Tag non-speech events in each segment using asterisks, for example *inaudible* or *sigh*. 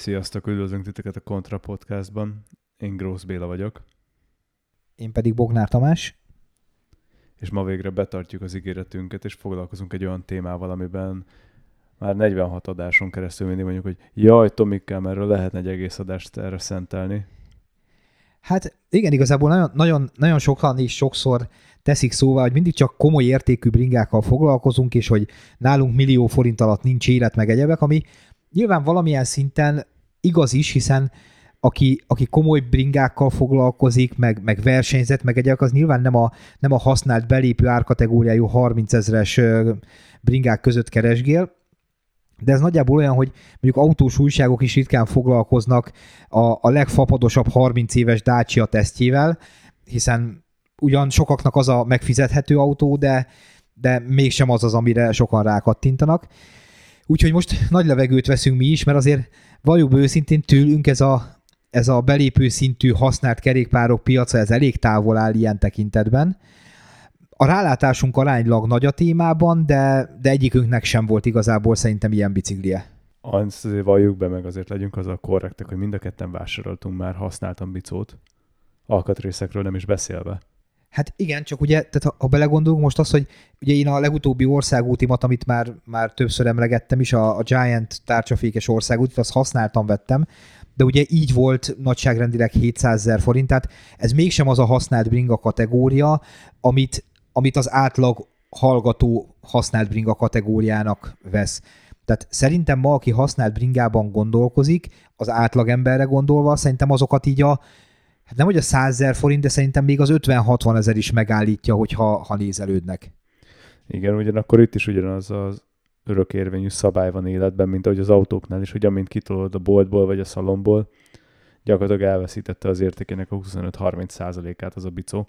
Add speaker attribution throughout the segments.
Speaker 1: Sziasztok, üdvözlünk titeket a Kontra Podcastban. Én Grósz Béla vagyok.
Speaker 2: Én pedig Bognár Tamás.
Speaker 1: És ma végre betartjuk az ígéretünket, és foglalkozunk egy olyan témával, amiben már 46 adáson keresztül mindig mondjuk, hogy jaj, Tomikám, erről lehetne egy egész adást erre szentelni.
Speaker 2: Hát igen, igazából nagyon, nagyon, nagyon sokan is sokszor teszik szóval, hogy mindig csak komoly értékű bringákkal foglalkozunk, és hogy nálunk millió forint alatt nincs élet meg egyebek, ami nyilván valamilyen szinten igaz is, hiszen aki, aki komoly bringákkal foglalkozik, meg, meg versenyzet, meg egyébként az nyilván nem a, nem a használt belépő árkategóriájú 30 ezres bringák között keresgél, de ez nagyjából olyan, hogy mondjuk autós újságok is ritkán foglalkoznak a, a legfapadosabb 30 éves Dacia tesztjével, hiszen ugyan sokaknak az a megfizethető autó, de, de mégsem az az, amire sokan rákattintanak. Úgyhogy most nagy levegőt veszünk mi is, mert azért valljuk őszintén tőlünk ez a, ez a belépő szintű használt kerékpárok piaca, ez elég távol áll ilyen tekintetben. A rálátásunk aránylag nagy a témában, de, de egyikünknek sem volt igazából szerintem ilyen biciklie.
Speaker 1: Azt azért valljuk be, meg azért legyünk az a korrektek, hogy mind a ketten vásároltunk már használtan bicót, alkatrészekről nem is beszélve.
Speaker 2: Hát igen, csak ugye, tehát ha, ha belegondolunk most az, hogy ugye én a legutóbbi országútimat, amit már, már többször emlegettem is, a, a Giant tárcsafékes országútit, azt használtam, vettem, de ugye így volt nagyságrendileg 700 ezer forint, tehát ez mégsem az a használt bringa kategória, amit, amit az átlag hallgató használt bringa kategóriának vesz. Tehát szerintem ma, aki használt bringában gondolkozik, az átlagemberre gondolva, szerintem azokat így a, hát nem hogy a 100 ezer forint, de szerintem még az 50-60 ezer is megállítja, hogyha ha nézelődnek.
Speaker 1: Igen, ugyanakkor itt is ugyanaz az örökérvényű szabály van életben, mint ahogy az autóknál is, hogy amint kitolod a boltból vagy a szalomból, gyakorlatilag elveszítette az értékének a 25-30 százalékát az a bicó.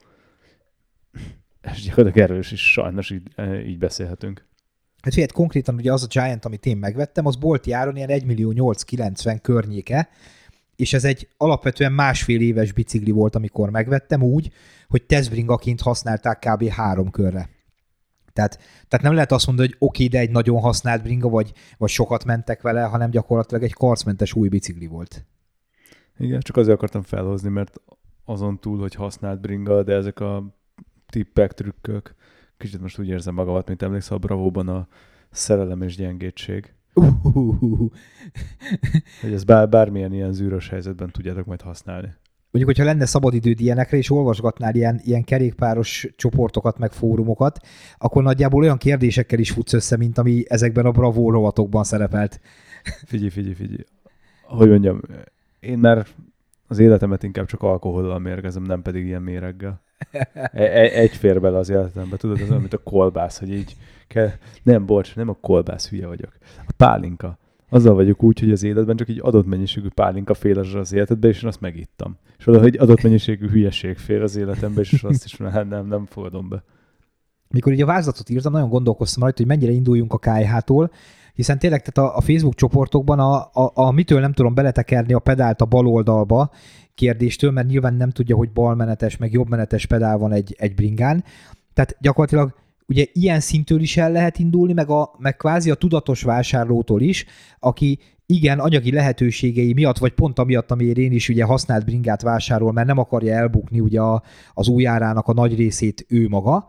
Speaker 1: És gyakorlatilag erős is sajnos így, eh, így beszélhetünk.
Speaker 2: Hát figyelj, konkrétan ugye az a Giant, amit én megvettem, az bolti áron ilyen 1 millió 890 környéke, és ez egy alapvetően másfél éves bicikli volt, amikor megvettem úgy, hogy tesztbringaként használták kb. három körre. Tehát, tehát nem lehet azt mondani, hogy oké, de egy nagyon használt bringa, vagy, vagy sokat mentek vele, hanem gyakorlatilag egy karcmentes új bicikli volt.
Speaker 1: Igen, csak azért akartam felhozni, mert azon túl, hogy használt bringa, de ezek a tippek, trükkök, kicsit most úgy érzem magamat, mint emlékszel a Bravóban a szerelem és gyengétség. Uh-huh. hogy ezt bár, bármilyen ilyen zűrös helyzetben tudjátok majd használni.
Speaker 2: Mondjuk, hogyha lenne szabadidőd ilyenekre, és olvasgatnál ilyen, ilyen kerékpáros csoportokat, meg fórumokat, akkor nagyjából olyan kérdésekkel is futsz össze, mint ami ezekben a Bravo rovatokban szerepelt.
Speaker 1: Figyelj, figyelj, figyelj. Hogy mondjam, én már az életemet inkább csak alkohollal mérgezem, nem pedig ilyen méreggel. Egy, egy fér bele az életembe, tudod, az olyan, mint a kolbász, hogy így kell. Nem, bocs, nem a kolbász, hülye vagyok. A pálinka. Azzal vagyok úgy, hogy az életben csak egy adott mennyiségű pálinka fél az életedbe, és én azt megittam. És oda, hogy adott mennyiségű hülyeség fél az életembe, és azt is nem, nem, nem fogadom be.
Speaker 2: Mikor így a vázlatot írtam, nagyon gondolkoztam rajta, hogy mennyire induljunk a KH-tól, hiszen tényleg tehát a, a Facebook csoportokban a, a, a mitől nem tudom beletekerni a pedált a bal oldalba kérdéstől, mert nyilván nem tudja, hogy balmenetes, meg jobbmenetes pedál van egy, egy bringán. Tehát gyakorlatilag ugye ilyen szintől is el lehet indulni, meg, a, meg kvázi a tudatos vásárlótól is, aki igen, anyagi lehetőségei miatt, vagy pont amiatt, amiért én is ugye használt bringát vásárol, mert nem akarja elbukni ugye az új árának a nagy részét ő maga.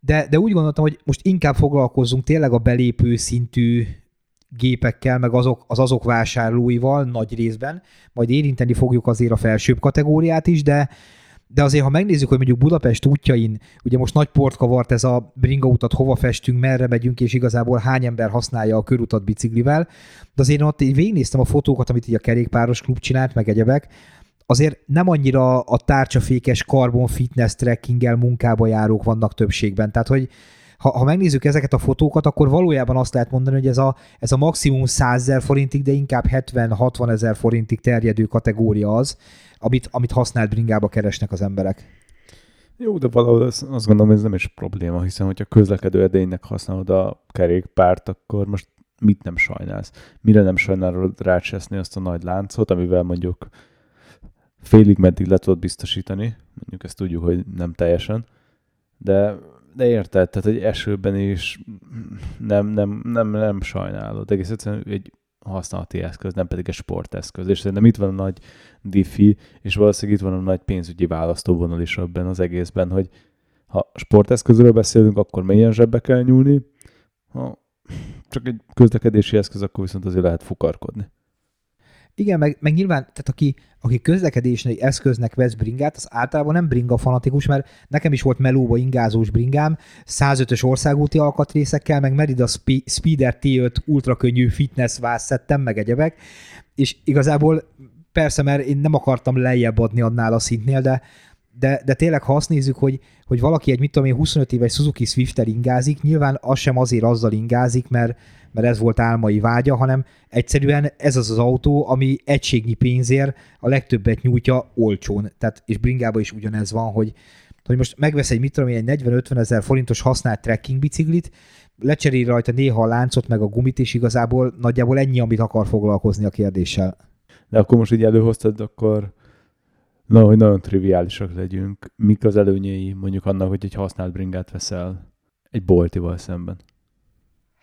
Speaker 2: De, de úgy gondoltam, hogy most inkább foglalkozzunk tényleg a belépő szintű gépekkel, meg azok, az azok vásárlóival nagy részben, majd érinteni fogjuk azért a felsőbb kategóriát is, de, de azért, ha megnézzük, hogy mondjuk Budapest útjain, ugye most nagy port kavart ez a bringa utat, hova festünk, merre megyünk, és igazából hány ember használja a körutat biciklivel, de azért ott így végignéztem a fotókat, amit így a kerékpáros klub csinált, meg egyebek, azért nem annyira a tárcsafékes carbon fitness trekkinggel munkába járók vannak többségben. Tehát, hogy ha, ha megnézzük ezeket a fotókat, akkor valójában azt lehet mondani, hogy ez a, ez a maximum 100 ezer forintig, de inkább 70-60 ezer forintig terjedő kategória az, amit, amit használt bringába keresnek az emberek.
Speaker 1: Jó, de valahol azt, azt gondolom, ez nem is probléma, hiszen hogyha közlekedő edénynek használod a kerékpárt, akkor most mit nem sajnálsz? Mire nem sajnálod rácseszni azt a nagy láncot, amivel mondjuk félig meddig le tudod biztosítani, mondjuk ezt tudjuk, hogy nem teljesen, de de érted, tehát egy esőben is nem, nem, nem, nem sajnálod. Egész egyszerűen egy használati eszköz, nem pedig egy sporteszköz. És szerintem itt van a nagy diffi, és valószínűleg itt van a nagy pénzügyi választóvonal is ebben az egészben, hogy ha sporteszközről beszélünk, akkor milyen zsebbe kell nyúlni, ha csak egy közlekedési eszköz, akkor viszont azért lehet fukarkodni.
Speaker 2: Igen, meg, meg nyilván, tehát aki, aki közlekedési eszköznek vesz bringát, az általában nem bringa fanatikus, mert nekem is volt melóba ingázós bringám, 105-ös országúti alkatrészekkel, meg Merida Speeder T5 ultrakönnyű fitness vászszettem, meg egyebek, és igazából persze, mert én nem akartam lejjebb adni annál a szintnél, de, de, de tényleg ha azt nézzük, hogy, hogy valaki egy, mit tudom én, 25 éves Suzuki Swift-tel ingázik, nyilván az sem azért azzal ingázik, mert, mert ez volt álmai vágya, hanem egyszerűen ez az az autó, ami egységnyi pénzért a legtöbbet nyújtja olcsón. Tehát, és bringában is ugyanez van, hogy, hogy most megvesz egy, mit tudom egy 40-50 ezer forintos használt trekking biciklit, lecserél rajta néha a láncot, meg a gumit, és igazából nagyjából ennyi, amit akar foglalkozni a kérdéssel.
Speaker 1: De akkor most így előhoztad, akkor na, hogy nagyon triviálisak legyünk. Mik az előnyei mondjuk annak, hogy egy használt bringát veszel egy boltival szemben?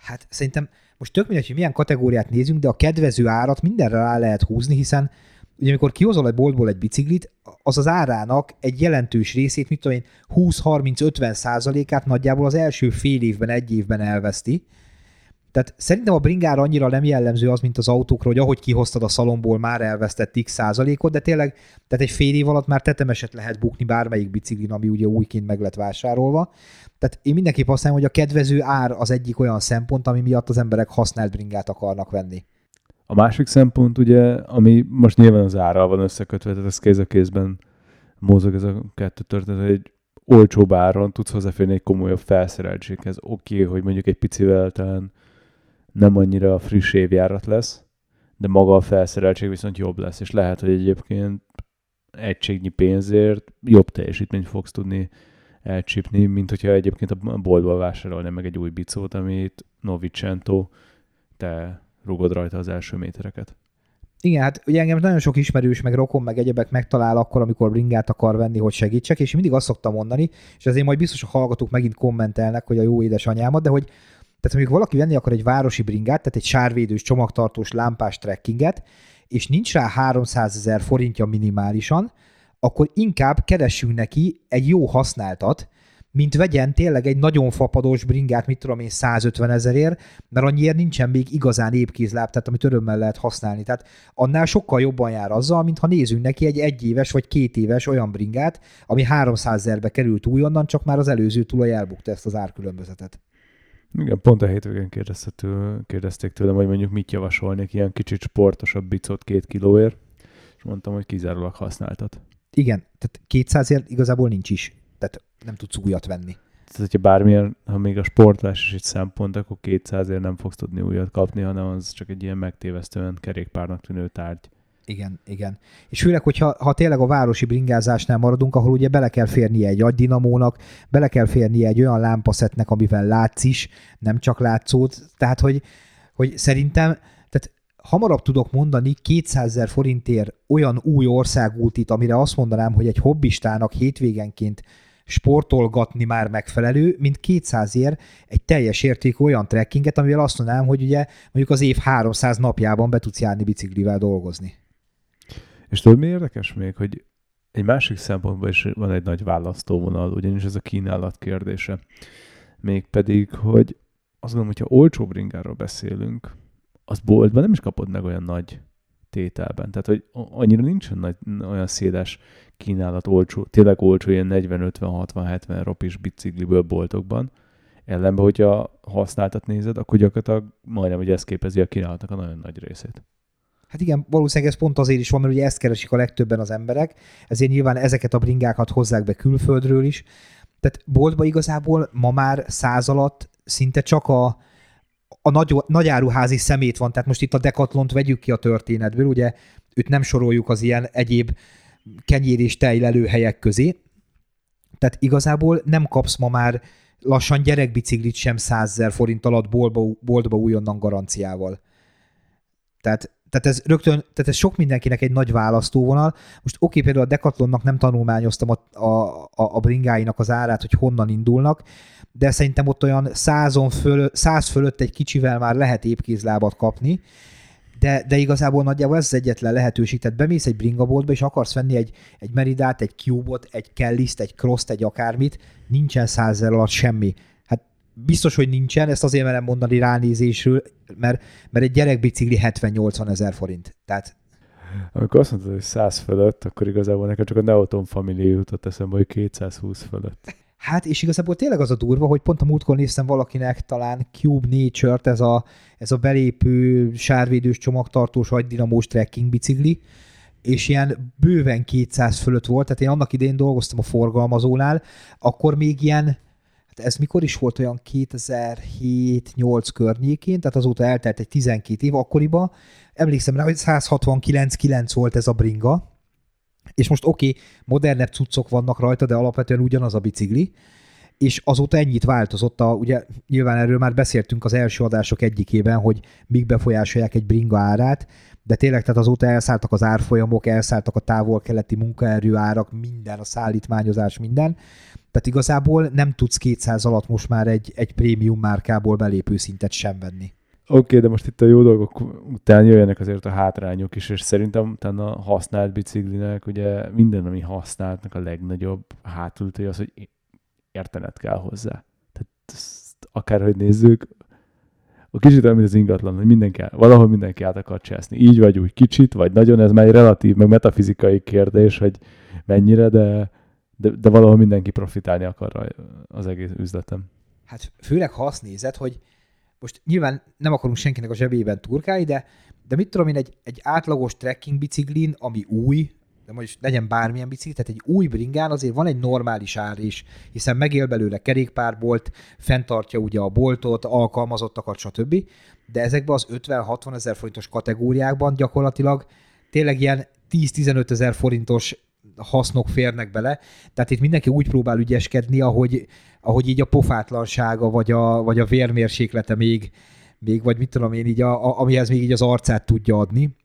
Speaker 2: Hát szerintem most tök mindegy, hogy milyen kategóriát nézünk, de a kedvező árat mindenre rá lehet húzni, hiszen ugye amikor kihozol egy boltból egy biciklit, az az árának egy jelentős részét, mit tudom én, 20-30-50 százalékát nagyjából az első fél évben, egy évben elveszti, tehát szerintem a bringára annyira nem jellemző az, mint az autókra, hogy ahogy kihoztad a szalomból, már elvesztett x százalékot, de tényleg, tehát egy fél év alatt már tetemeset lehet bukni bármelyik biciklin, ami ugye újként meg lett vásárolva. Tehát én mindenképp azt mondom, hogy a kedvező ár az egyik olyan szempont, ami miatt az emberek használt bringát akarnak venni.
Speaker 1: A másik szempont ugye, ami most nyilván az árral van összekötve, tehát ez kéz a kézben mozog ez a kettő történet, egy olcsóbb áron tudsz hozzáférni egy komolyabb felszereltséghez. Oké, okay, hogy mondjuk egy picivel talán nem annyira friss évjárat lesz, de maga a felszereltség viszont jobb lesz, és lehet, hogy egyébként egységnyi pénzért jobb teljesítményt fogsz tudni elcsípni, mint hogyha egyébként a boltból vásárolni meg egy új bicót, amit Novicento, te rugod rajta az első métereket.
Speaker 2: Igen, hát ugye engem nagyon sok ismerős, meg rokon, meg egyebek megtalál akkor, amikor bringát akar venni, hogy segítsek, és mindig azt szoktam mondani, és azért majd biztos a hallgatók megint kommentelnek, hogy a jó édesanyámat, de hogy tehát mondjuk valaki venni akar egy városi bringát, tehát egy sárvédős, csomagtartós, lámpás trekkinget, és nincs rá 300 ezer forintja minimálisan, akkor inkább keressünk neki egy jó használtat, mint vegyen tényleg egy nagyon fapados bringát, mit tudom én, 150 ezerért, mert annyiért nincsen még igazán épkézláb, tehát amit örömmel lehet használni. Tehát annál sokkal jobban jár azzal, mint ha nézünk neki egy egyéves vagy két éves olyan bringát, ami 300 ezerbe került újonnan, csak már az előző tulaj elbukta ezt az árkülönbözetet.
Speaker 1: Igen, pont a hétvégén kérdezték tőlem, hogy mondjuk mit javasolnék ilyen kicsit sportosabb bicot két kilóért, és mondtam, hogy kizárólag használtat.
Speaker 2: Igen, tehát 200 ért igazából nincs is, tehát nem tudsz újat venni.
Speaker 1: Tehát, hogyha bármilyen, ha még a sportlás is egy szempont, akkor 200 ért nem fogsz tudni újat kapni, hanem az csak egy ilyen megtévesztően kerékpárnak tűnő tárgy.
Speaker 2: Igen, igen. És főleg, hogyha ha tényleg a városi bringázásnál maradunk, ahol ugye bele kell férnie egy agydinamónak, bele kell férnie egy olyan lámpaszetnek, amivel látsz is, nem csak látszód. Tehát, hogy, hogy szerintem tehát hamarabb tudok mondani 200 ezer forintért olyan új országútit, amire azt mondanám, hogy egy hobbistának hétvégenként sportolgatni már megfelelő, mint 200 ér egy teljes értékű olyan trekkinget, amivel azt mondanám, hogy ugye mondjuk az év 300 napjában be tudsz járni biciklivel dolgozni.
Speaker 1: És tudod, mi érdekes még, hogy egy másik szempontból is van egy nagy választóvonal, ugyanis ez a kínálat kérdése. Mégpedig, hogy azt gondolom, hogyha olcsó bringáról beszélünk, az boltban nem is kapod meg olyan nagy tételben. Tehát, hogy annyira nincsen nagy, olyan széles kínálat olcsó, tényleg olcsó ilyen 40, 50, 60, 70 ropis bicikliből boltokban. Ellenben, hogyha használtat nézed, akkor gyakorlatilag majdnem, hogy ez képezi a kínálatnak a nagyon nagy részét.
Speaker 2: Hát igen, valószínűleg ez pont azért is van, mert ugye ezt keresik a legtöbben az emberek, ezért nyilván ezeket a bringákat hozzák be külföldről is. Tehát boltba igazából ma már száz alatt szinte csak a, a nagy, nagyáruházi szemét van, tehát most itt a dekatlont vegyük ki a történetből, ugye őt nem soroljuk az ilyen egyéb kenyér és tejlelő helyek közé, tehát igazából nem kapsz ma már lassan gyerekbiciklit sem 100 forint alatt boltba, boltba újonnan garanciával. Tehát tehát ez rögtön, tehát ez sok mindenkinek egy nagy választóvonal. Most oké, például a Decathlonnak nem tanulmányoztam a, a, a, bringáinak az árát, hogy honnan indulnak, de szerintem ott olyan százon föl, száz fölött egy kicsivel már lehet épkézlábat kapni, de, de igazából nagyjából ez az egyetlen lehetőség. Tehát bemész egy bringaboltba, és akarsz venni egy, egy Meridát, egy Cube-ot, egy Kelliszt, egy Cross-t, egy akármit, nincsen százezer alatt semmi. Biztos, hogy nincsen, ezt azért merem mondani ránézésről, mert, mert egy gyerekbicikli 70-80 ezer forint. Tehát
Speaker 1: amikor azt mondtad, hogy 100 fölött, akkor igazából nekem csak a Neoton Family jutott eszembe, hogy 220 fölött.
Speaker 2: Hát, és igazából tényleg az a durva, hogy pont a múltkor néztem valakinek talán Cube Nature-t, ez a, ez a belépő sárvédős csomagtartós agydinamós trekking bicikli, és ilyen bőven 200 fölött volt, tehát én annak idején dolgoztam a forgalmazónál, akkor még ilyen, hát ez mikor is volt olyan 2007-8 környékén, tehát azóta eltelt egy 12 év. Akkoriban, emlékszem rá, hogy 169-9 volt ez a bringa, és most oké, okay, modernebb cuccok vannak rajta, de alapvetően ugyanaz a bicikli, és azóta ennyit változott, a, ugye nyilván erről már beszéltünk az első adások egyikében, hogy mik befolyásolják egy bringa árát, de tényleg tehát azóta elszálltak az árfolyamok, elszálltak a távol-keleti munkaerő árak, minden, a szállítmányozás, minden. Tehát igazából nem tudsz 200 alatt most már egy, egy prémium márkából belépő szintet sem venni.
Speaker 1: Oké, okay, de most itt a jó dolgok után jöjjenek azért a hátrányok is, és szerintem utána a használt biciklinek, ugye minden, ami használtnak a legnagyobb hátulütője az, hogy értened kell hozzá. Tehát ezt akárhogy nézzük, a kicsit olyan, mint az ingatlan, hogy mindenki, valahol mindenki át akar cseszni. Így vagy úgy kicsit, vagy nagyon, ez már egy relatív, meg metafizikai kérdés, hogy mennyire, de, de, de valahol mindenki profitálni akar az egész üzletem.
Speaker 2: Hát főleg ha azt nézed, hogy most nyilván nem akarunk senkinek a zsebében turkálni, de, de mit tudom én, egy, egy átlagos trekking biciklin, ami új, de most legyen bármilyen bicikli, tehát egy új bringán azért van egy normális ár is, hiszen megél belőle kerékpárbolt, fenntartja ugye a boltot, alkalmazottakat, stb. De ezekben az 50-60 ezer forintos kategóriákban gyakorlatilag tényleg ilyen 10-15 ezer forintos hasznok férnek bele. Tehát itt mindenki úgy próbál ügyeskedni, ahogy, ahogy így a pofátlansága, vagy a, vagy a vérmérséklete még, még, vagy mit tudom én, így a, amihez még így az arcát tudja adni.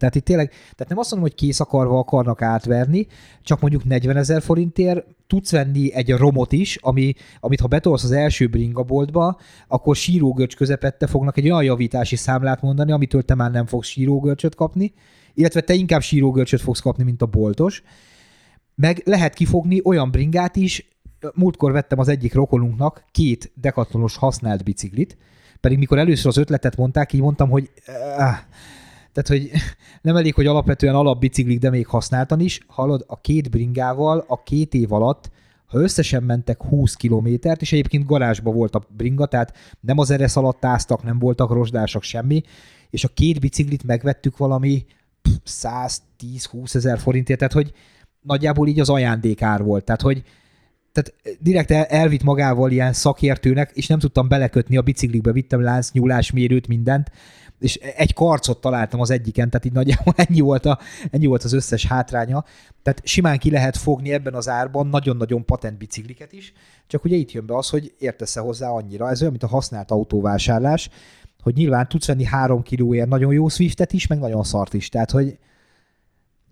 Speaker 2: Tehát itt tényleg, tehát nem azt mondom, hogy kész akarva akarnak átverni, csak mondjuk 40 ezer forintért tudsz venni egy romot is, ami, amit ha betolsz az első bringaboltba, akkor sírógörcs közepette fognak egy olyan javítási számlát mondani, amitől te már nem fogsz sírógörcsöt kapni, illetve te inkább sírógörcsöt fogsz kapni, mint a boltos. Meg lehet kifogni olyan bringát is, múltkor vettem az egyik rokonunknak két dekatlonos használt biciklit, pedig mikor először az ötletet mondták, így mondtam, hogy tehát, hogy *laughs* nem elég, hogy alapvetően alapbiciklik, de még használtan is. Hallod, a két bringával a két év alatt, ha összesen mentek 20 kilométert, és egyébként garázsba volt a bringa, tehát nem az eresz alatt áztak, nem voltak rozsdások, semmi, és a két biciklit megvettük valami 110-20 ezer forintért, tehát hogy nagyjából így az ajándékár volt. Tehát, hogy tehát direkt el, elvitt magával ilyen szakértőnek, és nem tudtam belekötni a biciklikbe, vittem láncnyúlás mérőt, mindent, és egy karcot találtam az egyiken, tehát így nagyjából *laughs* ennyi volt, a, ennyi volt az összes hátránya. Tehát simán ki lehet fogni ebben az árban nagyon-nagyon patent bicikliket is, csak ugye itt jön be az, hogy értesz -e hozzá annyira. Ez olyan, mint a használt autóvásárlás, hogy nyilván tudsz venni három kilóért nagyon jó Swiftet is, meg nagyon szart is. Tehát, hogy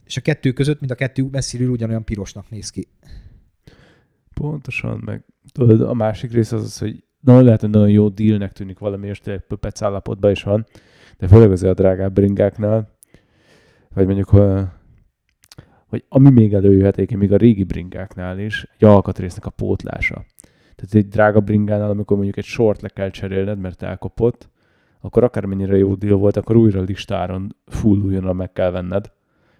Speaker 2: és a kettő között, mind a kettő messziről ugyanolyan pirosnak néz ki.
Speaker 1: Pontosan, meg tudod, a másik rész az az, hogy nagyon lehet, hogy nagyon jó dealnek tűnik valami, és tényleg pöpec állapotban is van, de főleg azért a drágább bringáknál, vagy mondjuk, hogy ami még előjöhet, még a régi bringáknál is, egy alkatrésznek a pótlása. Tehát egy drága bringánál, amikor mondjuk egy sort le kell cserélned, mert elkopott, akkor akármennyire jó deal volt, akkor újra listáron full újonnan meg kell venned,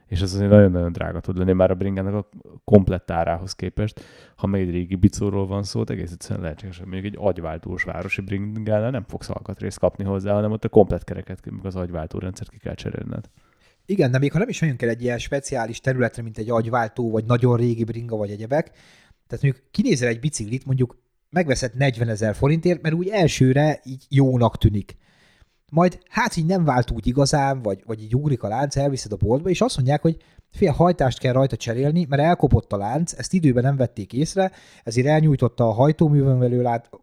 Speaker 1: és ez azért nagyon-nagyon drága tud lenni már a bringának a komplett árához képest. Ha még egy régi bicóról van szó, egész egyszerűen lehetséges, hogy még egy agyváltós városi bringánál nem fogsz alkatrészt kapni hozzá, hanem ott a komplet kereket, az agyváltó rendszert ki kell cserélned.
Speaker 2: Igen, de még ha nem is megyünk el egy ilyen speciális területre, mint egy agyváltó, vagy nagyon régi bringa, vagy egyebek, tehát mondjuk kinézel egy biciklit, mondjuk megveszed 40 ezer forintért, mert úgy elsőre így jónak tűnik majd hát így nem vált úgy igazán, vagy, vagy így ugrik a lánc, elviszed a boltba, és azt mondják, hogy fél hajtást kell rajta cserélni, mert elkopott a lánc, ezt időben nem vették észre, ezért elnyújtotta a hajtóművön velő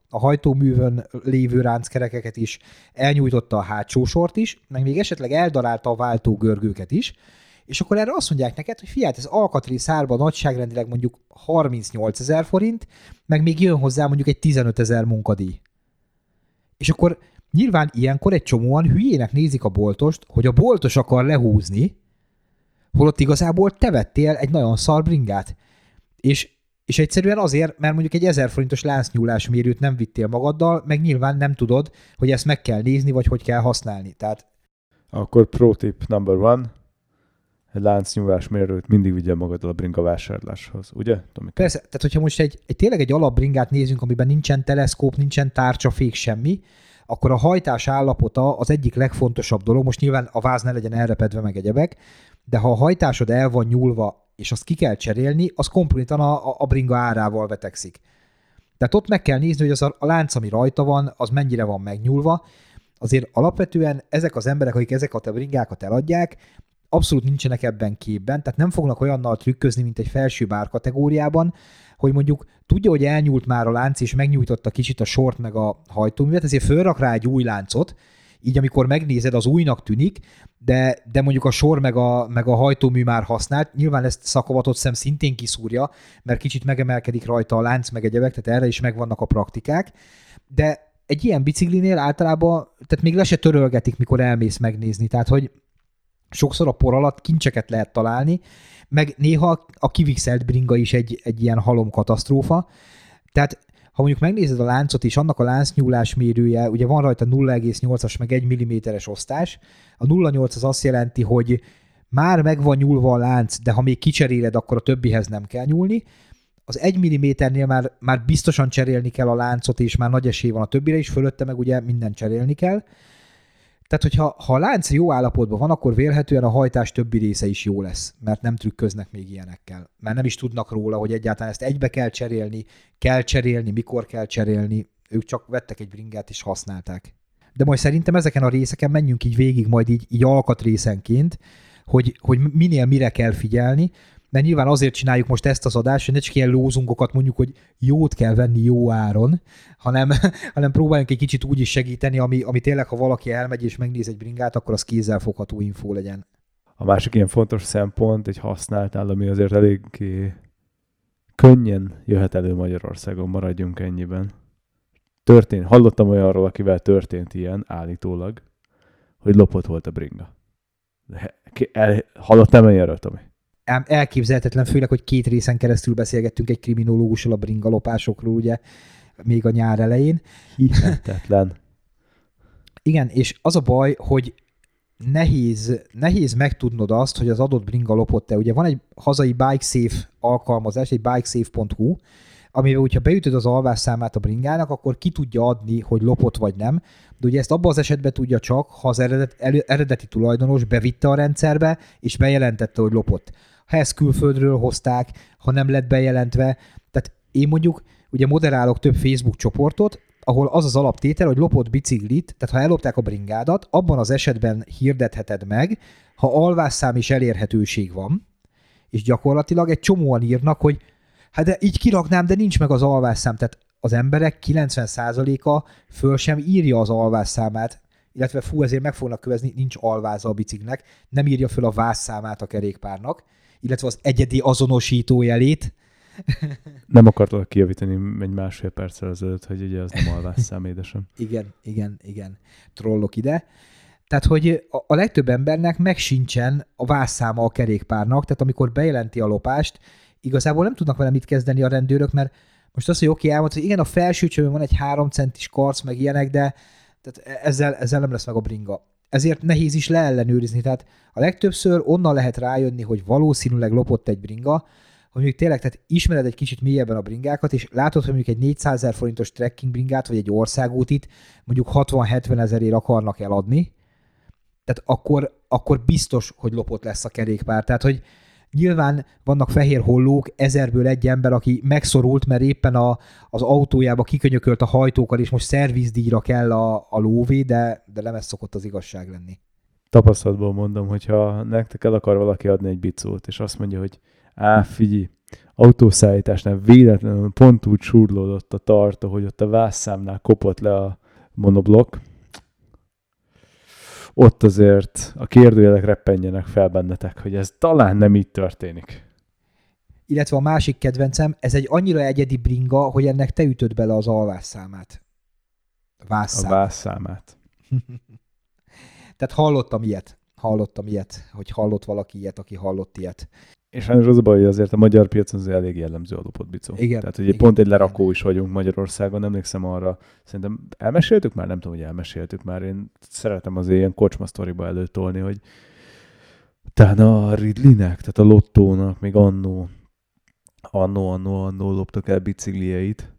Speaker 2: a hajtóművön lévő ránckerekeket is, elnyújtotta a hátsó sort is, meg még esetleg eldarálta a váltógörgőket is, és akkor erre azt mondják neked, hogy fiát, ez alkatrész árba nagyságrendileg mondjuk 38 ezer forint, meg még jön hozzá mondjuk egy 15 ezer munkadíj. És akkor nyilván ilyenkor egy csomóan hülyének nézik a boltost, hogy a boltos akar lehúzni, holott igazából te vettél egy nagyon szar bringát. És, és egyszerűen azért, mert mondjuk egy 1000 forintos láncnyúlás mérőt nem vittél magaddal, meg nyilván nem tudod, hogy ezt meg kell nézni, vagy hogy kell használni. Tehát
Speaker 1: Akkor pro tip number one, egy láncnyúlás mérőt mindig vigye magaddal a bringa vásárláshoz, ugye? Tomi?
Speaker 2: Persze, tehát hogyha most egy, egy tényleg egy alapbringát nézünk, amiben nincsen teleszkóp, nincsen tárcsa, fék, semmi, akkor a hajtás állapota az egyik legfontosabb dolog. Most nyilván a váz ne legyen elrepedve meg egyebek, de ha a hajtásod el van nyúlva, és azt ki kell cserélni, az kompletan a, a, a bringa árával vetekszik. Tehát ott meg kell nézni, hogy az a, a lánc, ami rajta van, az mennyire van megnyúlva. Azért alapvetően ezek az emberek, akik ezeket a bringákat eladják, abszolút nincsenek ebben képben, tehát nem fognak olyannal trükközni, mint egy felső bár kategóriában, hogy mondjuk tudja, hogy elnyúlt már a lánc, és megnyújtotta kicsit a sort meg a hajtóművet, ezért fölrak rá egy új láncot, így amikor megnézed, az újnak tűnik, de, de mondjuk a sor meg a, meg a hajtómű már használt, nyilván ezt szakavatott szem szintén kiszúrja, mert kicsit megemelkedik rajta a lánc meg egyebek, tehát erre is megvannak a praktikák, de egy ilyen biciklinél általában, tehát még le se törölgetik, mikor elmész megnézni, tehát hogy sokszor a por alatt kincseket lehet találni, meg néha a kivixelt bringa is egy, egy ilyen halom katasztrófa. Tehát ha mondjuk megnézed a láncot és annak a láncnyúlás mérője, ugye van rajta 0,8-as meg 1 mm-es osztás, a 0,8 az azt jelenti, hogy már meg van nyúlva a lánc, de ha még kicseréled, akkor a többihez nem kell nyúlni. Az 1 mm-nél már, már biztosan cserélni kell a láncot, és már nagy esély van a többire is, fölötte meg ugye minden cserélni kell. Tehát, hogyha ha a lánc jó állapotban van, akkor vélhetően a hajtás többi része is jó lesz, mert nem trükköznek még ilyenekkel. Mert nem is tudnak róla, hogy egyáltalán ezt egybe kell cserélni, kell cserélni, mikor kell cserélni. Ők csak vettek egy bringát és használták. De majd szerintem ezeken a részeken menjünk így végig, majd így, így alkatrészenként, hogy, hogy minél mire kell figyelni, mert nyilván azért csináljuk most ezt az adást, hogy ne csak ilyen lózungokat mondjuk, hogy jót kell venni jó áron, hanem, *laughs* hanem próbáljunk egy kicsit úgy is segíteni, ami, ami tényleg, ha valaki elmegy és megnéz egy bringát, akkor az kézzelfogható infó legyen.
Speaker 1: A másik ilyen fontos szempont, egy használtál, ami azért eléggé könnyen jöhet elő Magyarországon, maradjunk ennyiben. Történt, hallottam olyanról, akivel történt ilyen, állítólag, hogy lopott volt a bringa. De, el, hallottam ilyenről, Tomi?
Speaker 2: Elképzelhetetlen, főleg, hogy két részen keresztül beszélgettünk egy kriminológussal a bringalopásokról, ugye, még a nyár elején.
Speaker 1: Hihetetlen.
Speaker 2: Igen, és az a baj, hogy nehéz, nehéz megtudnod azt, hogy az adott bringa lopott-e. Ugye van egy hazai BikeSafe alkalmazás, egy bikesafe.hu, amivel, hogyha beütöd az alvásszámát a bringának, akkor ki tudja adni, hogy lopott vagy nem. De ugye ezt abban az esetben tudja csak, ha az eredet, eredeti tulajdonos bevitte a rendszerbe, és bejelentette, hogy lopott ha ezt külföldről hozták, ha nem lett bejelentve. Tehát én mondjuk ugye moderálok több Facebook csoportot, ahol az az alaptétel, hogy lopott biciklit, tehát ha ellopták a bringádat, abban az esetben hirdetheted meg, ha alvásszám is elérhetőség van, és gyakorlatilag egy csomóan írnak, hogy hát de így kiraknám, de nincs meg az alvásszám. Tehát az emberek 90%-a föl sem írja az alvásszámát, illetve fú, ezért meg fognak kövezni, nincs alváza a biciknek, nem írja föl a vászszámát a kerékpárnak, illetve az egyedi azonosítójelét.
Speaker 1: Nem akartalak kijavítani egy másfél perccel ezelőtt, hogy ugye az nem alvás szám, édesem. *laughs*
Speaker 2: igen, igen, igen. Trollok ide. Tehát, hogy a, legtöbb embernek meg sincsen a vászszáma a kerékpárnak, tehát amikor bejelenti a lopást, igazából nem tudnak vele mit kezdeni a rendőrök, mert most az, hogy oké, elmondta, hogy igen, a felső csövön van egy három centis karc, meg ilyenek, de tehát ezzel, ezzel nem lesz meg a bringa ezért nehéz is leellenőrizni. Tehát a legtöbbször onnan lehet rájönni, hogy valószínűleg lopott egy bringa, hogy mondjuk tényleg, tehát ismered egy kicsit mélyebben a bringákat, és látod, hogy mondjuk egy 400 ezer forintos trekking bringát, vagy egy országútit mondjuk 60-70 ezerért akarnak eladni, tehát akkor, akkor biztos, hogy lopott lesz a kerékpár. Tehát, hogy Nyilván vannak fehér hollók, ezerből egy ember, aki megszorult, mert éppen a, az autójába kikönyökölt a hajtókkal, és most szervizdíjra kell a, a lóvé, de, de nem ez szokott az igazság lenni.
Speaker 1: Tapasztalatból mondom, hogyha nektek el akar valaki adni egy bicót, és azt mondja, hogy á, figyelj, autószállításnál véletlenül pont úgy surlódott a tartó, hogy ott a vászszámnál kopott le a monoblok, ott azért a kérdőjelek reppenjenek fel bennetek, hogy ez talán nem így történik.
Speaker 2: Illetve a másik kedvencem, ez egy annyira egyedi bringa, hogy ennek te ütöd bele az alvásszámát.
Speaker 1: Vászszám. A vászszámát. *laughs*
Speaker 2: Tehát hallottam ilyet. Hallottam ilyet, hogy hallott valaki ilyet, aki hallott ilyet.
Speaker 1: És sajnos az a baj, hogy azért a magyar piacon azért elég jellemző a lopott bicó.
Speaker 2: Igen.
Speaker 1: Tehát ugye igen, pont egy lerakó igen. is vagyunk Magyarországon, emlékszem arra. Szerintem elmeséltük már? Nem tudom, hogy elmeséltük már. Én szeretem az ilyen kocsma sztoriba előtolni, hogy tehát a Ridlinek, tehát a Lottónak még annó, annó, annó, annó loptak el biciklieit,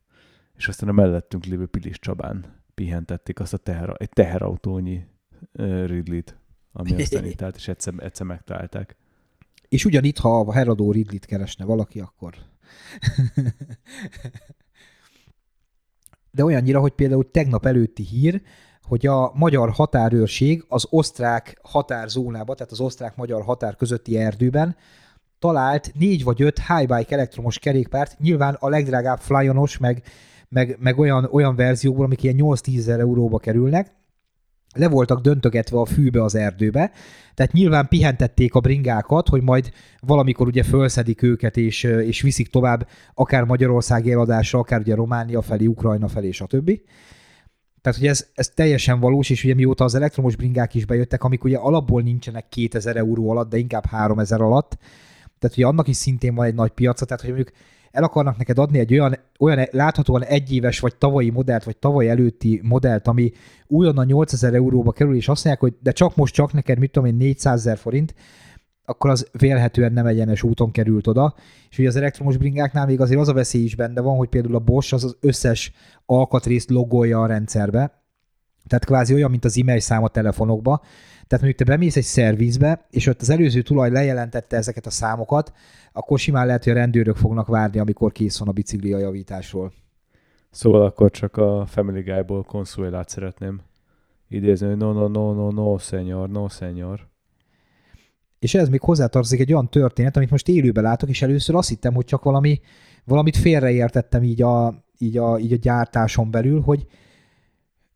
Speaker 1: és aztán a mellettünk lévő Pilis Csabán pihentették azt a teher, egy teherautónyi Ridlit, ami aztán itt állt, és egyszer, egyszer megtalálták.
Speaker 2: És ugyanitt, ha a Herodó Ridlit keresne valaki, akkor... De olyannyira, hogy például tegnap előtti hír, hogy a magyar határőrség az osztrák határzónába, tehát az osztrák-magyar határ közötti erdőben talált négy vagy öt high-bike elektromos kerékpárt, nyilván a legdrágább flyonos, meg, meg, meg olyan, olyan verziókból, amik ilyen 8-10 ezer euróba kerülnek, le voltak döntögetve a fűbe az erdőbe, tehát nyilván pihentették a bringákat, hogy majd valamikor ugye fölszedik őket, és, és viszik tovább akár Magyarország eladásra, akár ugye Románia felé, Ukrajna felé, stb. Tehát, hogy ez, ez teljesen valós, és ugye mióta az elektromos bringák is bejöttek, amik ugye alapból nincsenek 2000 euró alatt, de inkább 3000 alatt, tehát ugye annak is szintén van egy nagy piaca, tehát hogy mondjuk el akarnak neked adni egy olyan, olyan láthatóan egyéves vagy tavalyi modellt, vagy tavaly előtti modellt, ami újonnan 8000 euróba kerül, és azt mondják, hogy de csak most csak neked, mit tudom én, 400 ezer forint, akkor az vélhetően nem egyenes úton került oda. És ugye az elektromos bringáknál még azért az a veszély is benne van, hogy például a Bosch az az összes alkatrészt logolja a rendszerbe, tehát kvázi olyan, mint az e-mail szám a telefonokba. Tehát mondjuk te bemész egy szervizbe, és ott az előző tulaj lejelentette ezeket a számokat, akkor simán lehet, hogy a rendőrök fognak várni, amikor kész van a bicikli a javításról.
Speaker 1: Szóval akkor csak a Family Guy-ból konszulát szeretném idézni, hogy no, no, no, no, no, senyor, no, senyor.
Speaker 2: És ez még hozzátartozik egy olyan történet, amit most élőben látok, és először azt hittem, hogy csak valami, valamit félreértettem így a, így, a, így a gyártáson belül, hogy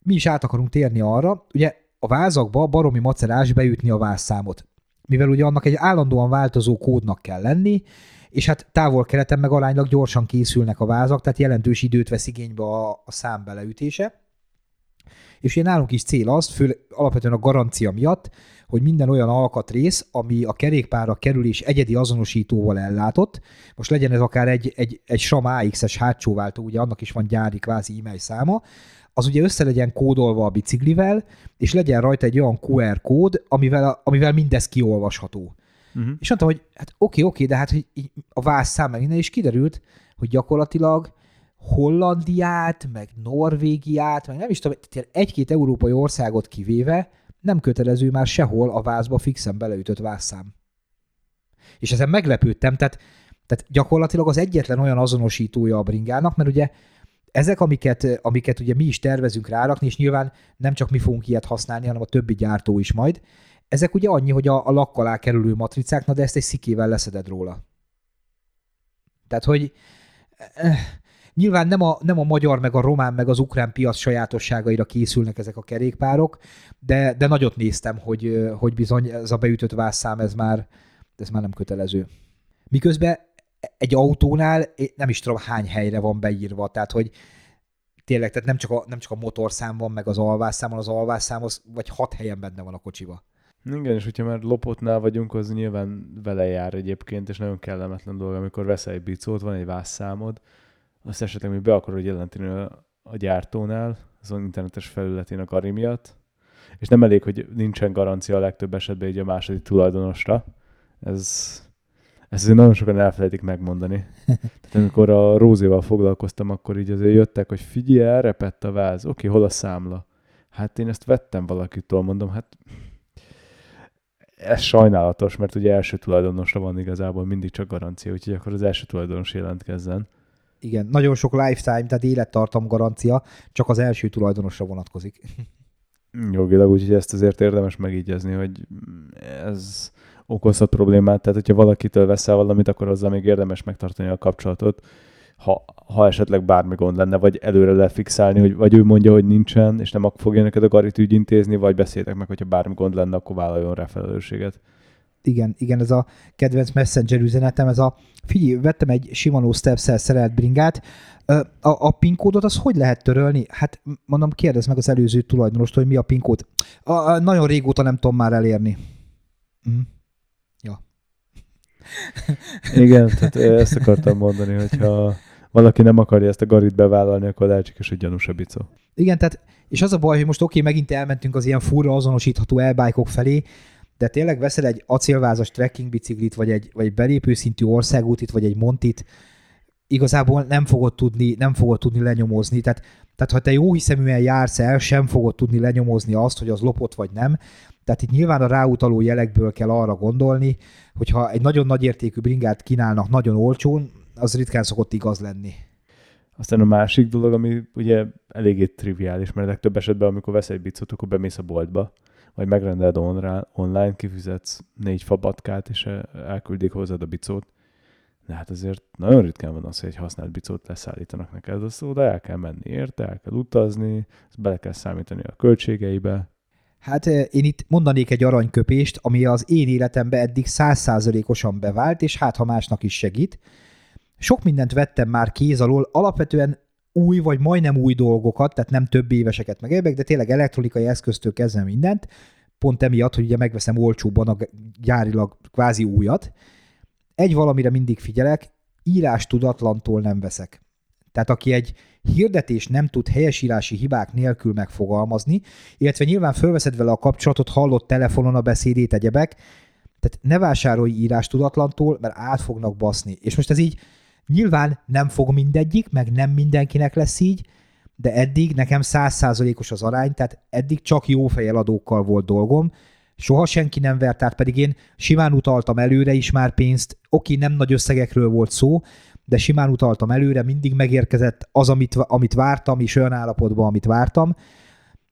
Speaker 2: mi is át akarunk térni arra, ugye a vázakba baromi macerás beütni a vázszámot mivel ugye annak egy állandóan változó kódnak kell lenni, és hát távol-keleten meg aránylag gyorsan készülnek a vázak, tehát jelentős időt vesz igénybe a, a szám beleütése. És ugye nálunk is cél az, fő, alapvetően a garancia miatt, hogy minden olyan alkatrész, ami a kerékpárra kerül és egyedi azonosítóval ellátott, most legyen ez akár egy, egy, egy SRAM AX-es hátsó váltó, ugye annak is van gyári kvázi e-mail száma, az ugye össze legyen kódolva a biciklivel, és legyen rajta egy olyan QR kód, amivel, amivel mindez kiolvasható. Uh-huh. És mondtam, hogy hát oké, oké, de hát hogy a vász szám innen is kiderült, hogy gyakorlatilag Hollandiát, meg Norvégiát, meg nem is tudom, egy-két európai országot kivéve nem kötelező már sehol a vázba fixen beleütött vászszám. És ezen meglepődtem, tehát, tehát gyakorlatilag az egyetlen olyan azonosítója a bringának, mert ugye ezek, amiket, amiket ugye mi is tervezünk rárakni, és nyilván nem csak mi fogunk ilyet használni, hanem a többi gyártó is majd, ezek ugye annyi, hogy a, a lakk alá kerülő matricák, na de ezt egy szikével leszeded róla. Tehát, hogy eh, nyilván nem a, nem a magyar, meg a román, meg az ukrán piac sajátosságaira készülnek ezek a kerékpárok, de, de nagyot néztem, hogy, hogy bizony ez a beütött vászszám, ez már, ez már nem kötelező. Miközben egy autónál nem is tudom hány helyre van beírva, tehát hogy tényleg, tehát nem csak a, nem csak a motorszám van, meg az alvásszám, az alvásszám, az vagy hat helyen benne van a kocsiba.
Speaker 1: Igen, és hogyha már lopottnál vagyunk, az nyilván vele jár egyébként, és nagyon kellemetlen dolog, amikor veszel egy bicót, van egy vászszámod, azt esetleg még be akarod jelenteni a, a gyártónál, az internetes felületén a kari miatt, és nem elég, hogy nincsen garancia a legtöbb esetben így a második tulajdonosra. Ez ezt azért nagyon sokan elfelejtik megmondani. Tehát amikor a Rózéval foglalkoztam, akkor így azért jöttek, hogy figyelj, elrepett a váz. Oké, hol a számla? Hát én ezt vettem valakitől, mondom, hát ez sajnálatos, mert ugye első tulajdonosra van igazából mindig csak garancia, úgyhogy akkor az első tulajdonos jelentkezzen.
Speaker 2: Igen, nagyon sok lifetime, tehát élettartam garancia, csak az első tulajdonosra vonatkozik.
Speaker 1: Jogilag, úgyhogy ezt azért érdemes megígyezni, hogy ez okozhat problémát, tehát hogyha valakitől veszel valamit, akkor azzal még érdemes megtartani a kapcsolatot, ha, ha esetleg bármi gond lenne, vagy előre lefixálni, hogy vagy ő mondja, hogy nincsen, és nem fogja neked a garit ügyintézni, vagy beszéltek meg, hogyha bármi gond lenne, akkor vállaljon rá felelősséget.
Speaker 2: Igen, igen, ez a kedvenc messenger üzenetem, ez a figyelj, vettem egy Shimano steps szerelt bringát, a, a PIN kódot az hogy lehet törölni? Hát mondom, kérdezz meg az előző tulajdonost, hogy mi a PIN kód. A, a, nagyon régóta nem tudom már elérni. Mm.
Speaker 1: Igen, tehát ezt akartam mondani, hogyha valaki nem akarja ezt a garit bevállalni, akkor lehetséges, hogy gyanús a bicó.
Speaker 2: Igen, tehát, és az a baj, hogy most oké, okay, megint elmentünk az ilyen furra azonosítható elbájkok felé, de tényleg veszel egy acélvázas trekking biciklit, vagy egy, vagy egy belépő szintű országútit, vagy egy montit, igazából nem fogod tudni, nem fogod tudni lenyomozni. Tehát, tehát ha te jó hiszeműen jársz el, sem fogod tudni lenyomozni azt, hogy az lopott vagy nem. Tehát itt nyilván a ráutaló jelekből kell arra gondolni, hogyha egy nagyon nagy értékű bringát kínálnak nagyon olcsón, az ritkán szokott igaz lenni.
Speaker 1: Aztán a másik dolog, ami ugye eléggé triviális, mert legtöbb esetben, amikor veszel egy bicot, akkor bemész a boltba, vagy megrendeled online, kifizetsz négy fabatkát, és elküldik hozzád a bicót. De hát azért nagyon ritkán van az, hogy egy használt bicót leszállítanak neked, az oda el kell menni érte, el kell utazni, ezt bele kell számítani a költségeibe.
Speaker 2: Hát én itt mondanék egy aranyköpést, ami az én életemben eddig százszázalékosan bevált, és hát ha másnak is segít. Sok mindent vettem már kéz alól, alapvetően új vagy majdnem új dolgokat, tehát nem több éveseket meg de tényleg elektronikai eszköztől kezdve mindent, pont emiatt, hogy ugye megveszem olcsóbban a gyárilag kvázi újat. Egy valamire mindig figyelek, írás tudatlantól nem veszek. Tehát aki egy hirdetés nem tud helyesírási hibák nélkül megfogalmazni, illetve nyilván fölveszed vele a kapcsolatot, hallott telefonon a beszédét, egyebek, tehát ne vásárolj írás tudatlantól, mert át fognak baszni. És most ez így Nyilván nem fog mindegyik, meg nem mindenkinek lesz így, de eddig nekem százszázalékos az arány, tehát eddig csak jó fejeladókkal volt dolgom, soha senki nem vert át, pedig én simán utaltam előre is már pénzt, oké, nem nagy összegekről volt szó, de simán utaltam előre, mindig megérkezett az, amit, amit vártam, és olyan állapotban, amit vártam.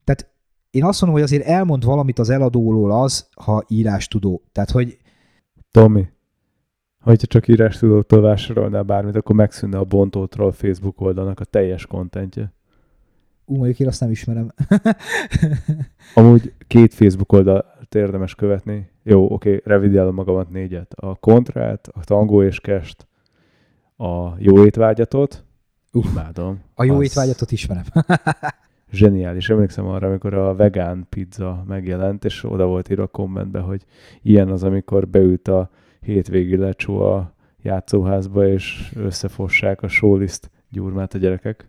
Speaker 2: Tehát én azt mondom, hogy azért elmond valamit az eladóról az, ha írás tudó. Tehát, hogy...
Speaker 1: Tomi, hogyha csak írás tudótól vásárolnál bármit, akkor megszűnne a bontótról Facebook oldalnak a teljes kontentje.
Speaker 2: Ú, mondjuk én azt nem ismerem. *laughs*
Speaker 1: Amúgy két Facebook oldalt érdemes követni. Jó, oké, revidiálom magamat négyet. A kontrát, a tangó és kest, a jó étvágyatot, uh, imádom.
Speaker 2: A jó az... étvágyatot ismerem. *laughs*
Speaker 1: zseniális. Emlékszem arra, amikor a vegán pizza megjelent, és oda volt írva a kommentbe, hogy ilyen az, amikor beült a hétvégi lecsó a játszóházba, és összefossák a sóliszt gyurmát a gyerekek.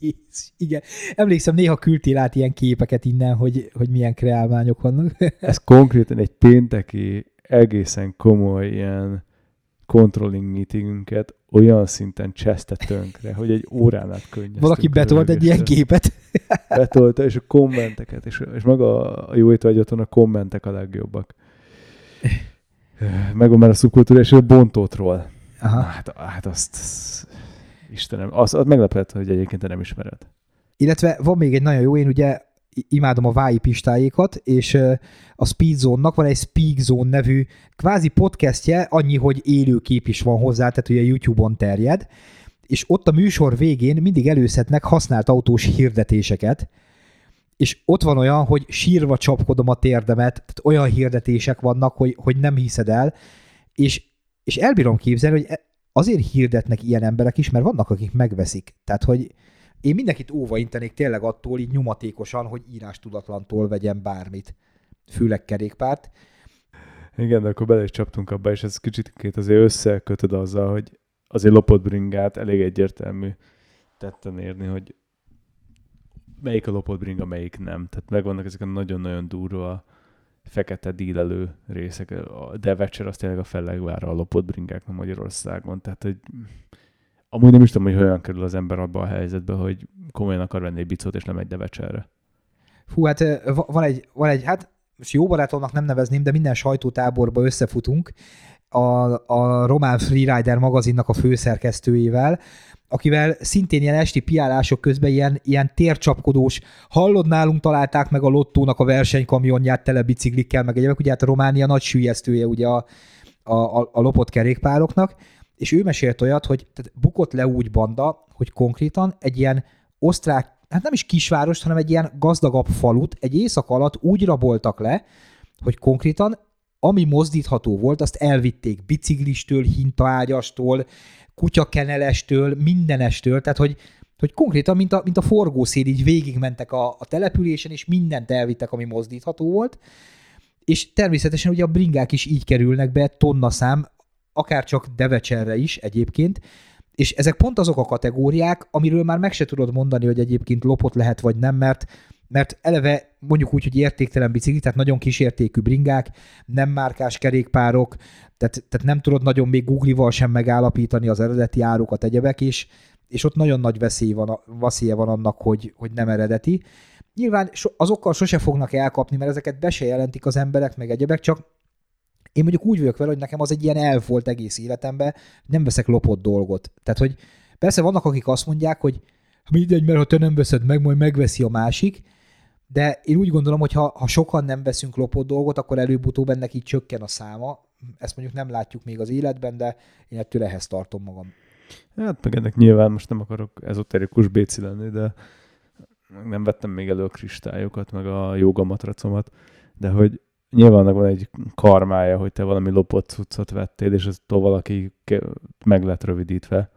Speaker 2: Jézus, igen. Emlékszem, néha küldtél át ilyen képeket innen, hogy, hogy milyen kreálmányok vannak. *laughs*
Speaker 1: Ez konkrétan egy pénteki, egészen komoly ilyen controlling meetingünket olyan szinten cseszte tönkre, hogy egy órán át könnyeztünk.
Speaker 2: Valaki betolt egy ilyen képet. *laughs*
Speaker 1: Betolta, és a kommenteket, és, és maga a jó étvágyaton a kommentek a legjobbak *laughs* megvan már a szubkultúra, és a bontótról. Aha. Hát, hát azt, Istenem, azt, azt meglepett, hogy egyébként te nem ismered.
Speaker 2: Illetve van még egy nagyon jó, én ugye imádom a Vái pistáikat, és a Speedzone-nak van egy Speakzone nevű kvázi podcastje, annyi, hogy élő kép is van hozzá, tehát ugye YouTube-on terjed, és ott a műsor végén mindig előszednek használt autós hirdetéseket, és ott van olyan, hogy sírva csapkodom a térdemet, tehát olyan hirdetések vannak, hogy, hogy nem hiszed el, és, és elbírom képzelni, hogy e- azért hirdetnek ilyen emberek is, mert vannak, akik megveszik. Tehát, hogy én mindenkit óva intenék tényleg attól, így nyomatékosan, hogy írás tudatlantól vegyen bármit. Főleg kerékpárt.
Speaker 1: Igen, de akkor bele is csaptunk abba, és ez kicsit azért összekötöd azzal, hogy azért lopott bringát elég egyértelmű tetten érni, hogy melyik a lopott bringa, melyik nem. Tehát megvannak ezek a nagyon-nagyon durva fekete dílelő részek. A Devecser az tényleg a fellegvára a lopott bringáknak Magyarországon. Tehát, hogy amúgy nem is tudom, hogy hogyan kerül az ember abba a helyzetbe, hogy komolyan akar venni egy bicót, és nem egy Devecserre.
Speaker 2: Fú, hát van egy, van egy, hát most jó barátomnak nem nevezném, de minden sajtótáborba összefutunk a, a Román Freerider magazinnak a főszerkesztőjével, akivel szintén ilyen esti piálások közben ilyen, ilyen tércsapkodós, hallod nálunk találták meg a lottónak a versenykamionját tele biciklikkel, meg egyébként ugye hát a Románia nagy sűjesztője ugye a, a, a, a lopott kerékpároknak, és ő mesélt olyat, hogy tehát bukott le úgy banda, hogy konkrétan egy ilyen osztrák, hát nem is kisváros, hanem egy ilyen gazdagabb falut egy éjszaka alatt úgy raboltak le, hogy konkrétan ami mozdítható volt, azt elvitték biciklistől, hintaágyastól, kutyakenelestől, mindenestől, tehát hogy, hogy konkrétan, mint a, mint a forgószél, így végigmentek a, a településen, és mindent elvittek, ami mozdítható volt, és természetesen ugye a bringák is így kerülnek be tonna szám, akár csak Devecserre is egyébként, és ezek pont azok a kategóriák, amiről már meg se tudod mondani, hogy egyébként lopott lehet vagy nem, mert mert eleve mondjuk úgy, hogy értéktelen bicikli, tehát nagyon kisértékű bringák, nem márkás kerékpárok, tehát, tehát nem tudod nagyon még Google-val sem megállapítani az eredeti árukat, egyebek, és, és ott nagyon nagy veszély van, veszélye van annak, hogy, hogy nem eredeti. Nyilván azokkal sose fognak elkapni, mert ezeket be se jelentik az emberek, meg egyebek, csak én mondjuk úgy vagyok vele, hogy nekem az egy ilyen elv volt egész életemben, nem veszek lopott dolgot. Tehát, hogy persze vannak, akik azt mondják, hogy mindegy, mert ha te nem veszed meg, majd megveszi a másik, de én úgy gondolom, hogy ha, ha sokan nem veszünk lopott dolgot, akkor előbb-utóbb ennek így csökken a száma. Ezt mondjuk nem látjuk még az életben, de én ettől ehhez tartom magam.
Speaker 1: Hát meg ennek nyilván most nem akarok ezoterikus béci lenni, de nem vettem még elő a kristályokat, meg a joga matracomat, de hogy nyilván van egy karmája, hogy te valami lopott cuccot vettél, és ez valaki meg lett rövidítve.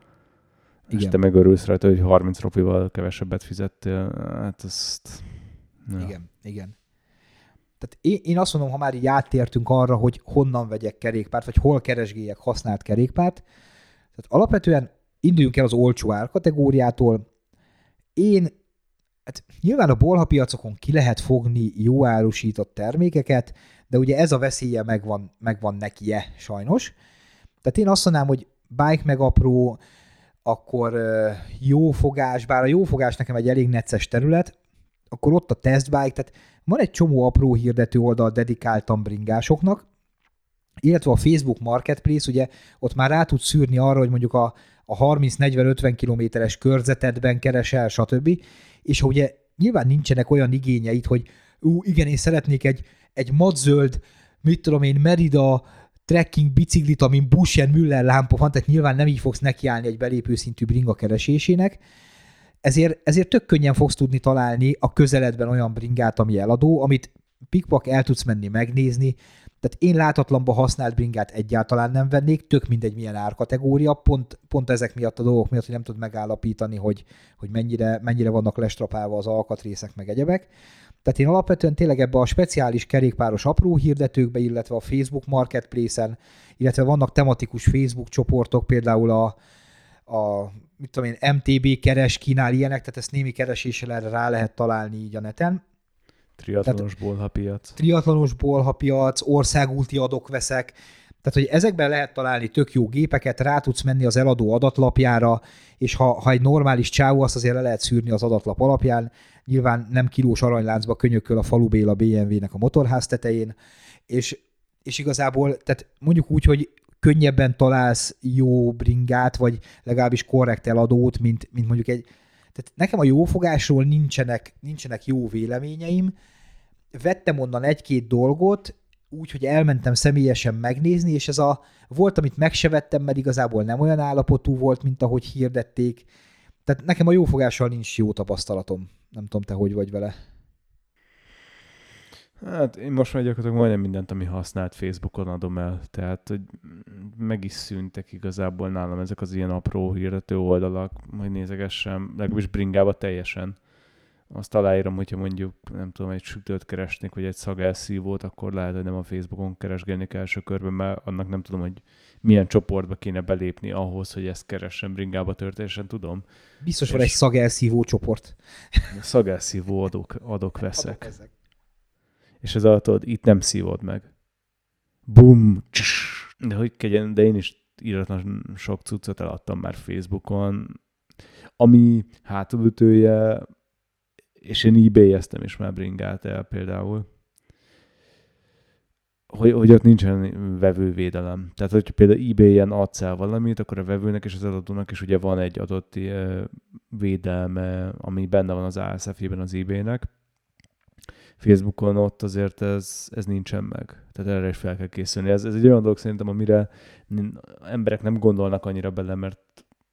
Speaker 1: Igen. És te megörülsz rajta, hogy 30 ropival kevesebbet fizettél. Hát ezt
Speaker 2: Ja. Igen, igen. Tehát én, én azt mondom, ha már így áttértünk arra, hogy honnan vegyek kerékpárt, vagy hol keresgéljek használt kerékpárt, tehát alapvetően induljunk el az olcsó árkategóriától. Én, hát nyilván a bolhapiacokon ki lehet fogni jó árusított termékeket, de ugye ez a veszélye megvan, megvan nekie sajnos. Tehát én azt mondanám, hogy bike meg apró, akkor jó fogás, bár a jó fogás nekem egy elég necces terület, akkor ott a testbike, tehát van egy csomó apró hirdető oldal dedikáltan bringásoknak, illetve a Facebook Marketplace, ugye ott már rá tudsz szűrni arra, hogy mondjuk a, a 30-40-50 kilométeres körzetedben keresel, stb. És ha ugye nyilván nincsenek olyan igényeid, hogy ú, igen, én szeretnék egy, egy madzöld, mit tudom én, Merida trekking biciklit, amin Buschen Müller lámpa van, tehát nyilván nem így fogsz nekiállni egy belépő szintű bringa keresésének, ezért, ezért tök könnyen fogsz tudni találni a közeledben olyan bringát, ami eladó, amit pikpak el tudsz menni megnézni, tehát én látatlanba használt bringát egyáltalán nem vennék, tök mindegy milyen árkategória, pont, pont ezek miatt a dolgok miatt, hogy nem tud megállapítani, hogy, hogy mennyire, mennyire vannak lestrapálva az alkatrészek, meg egyebek. Tehát én alapvetően tényleg ebbe a speciális kerékpáros apró hirdetőkbe, illetve a Facebook Marketplace-en, illetve vannak tematikus Facebook csoportok, például a, a mit tudom én, MTB keres, kínál ilyenek, tehát ezt némi kereséssel erre rá lehet találni így a neten.
Speaker 1: Triatlonos bolhapiac.
Speaker 2: Triatlonos bolhapiac, országúti adok veszek, tehát, hogy ezekben lehet találni tök jó gépeket, rá tudsz menni az eladó adatlapjára, és ha, ha egy normális csávó, azt azért le lehet szűrni az adatlap alapján. Nyilván nem kilós aranyláncba könyököl a falu Béla BMW-nek a motorház tetején, és, és igazából, tehát mondjuk úgy, hogy könnyebben találsz jó bringát, vagy legalábbis korrekt eladót, mint, mint mondjuk egy... Tehát nekem a jófogásról nincsenek, nincsenek jó véleményeim. Vettem onnan egy-két dolgot, úgy, hogy elmentem személyesen megnézni, és ez a volt, amit meg se vettem, mert igazából nem olyan állapotú volt, mint ahogy hirdették. Tehát nekem a jófogással nincs jó tapasztalatom. Nem tudom, te hogy vagy vele.
Speaker 1: Hát én most már gyakorlatilag majdnem mindent, ami használt Facebookon adom el, tehát hogy meg is szűntek igazából nálam ezek az ilyen apró hirdető oldalak, majd nézegessem, legalábbis bringába teljesen. Azt aláírom, hogyha mondjuk, nem tudom, egy sütőt keresnék, vagy egy szagelszívót, akkor lehet, hogy nem a Facebookon keresgélnék első körben, mert annak nem tudom, hogy milyen csoportba kéne belépni ahhoz, hogy ezt keressen bringába történesen, tudom.
Speaker 2: Biztos van egy szagelszívó csoport.
Speaker 1: Szagelszívó adok, adok veszek. Adok ezek és ez alatt itt nem szívod meg. Bum! De hogy kegyen, de én is íratlan sok cuccot eladtam már Facebookon, ami hátulütője, és én ebay is már bringát el például. hogy, hogy ott nincsen vevővédelem. Tehát, hogy például eBay-en adsz el valamit, akkor a vevőnek és az eladónak is ugye van egy adott védelme, ami benne van az ASF-ében az eBay-nek. Facebookon ott azért ez, ez nincsen meg. Tehát erre is fel kell készülni. Ez, ez egy olyan dolog szerintem, amire emberek nem gondolnak annyira bele, mert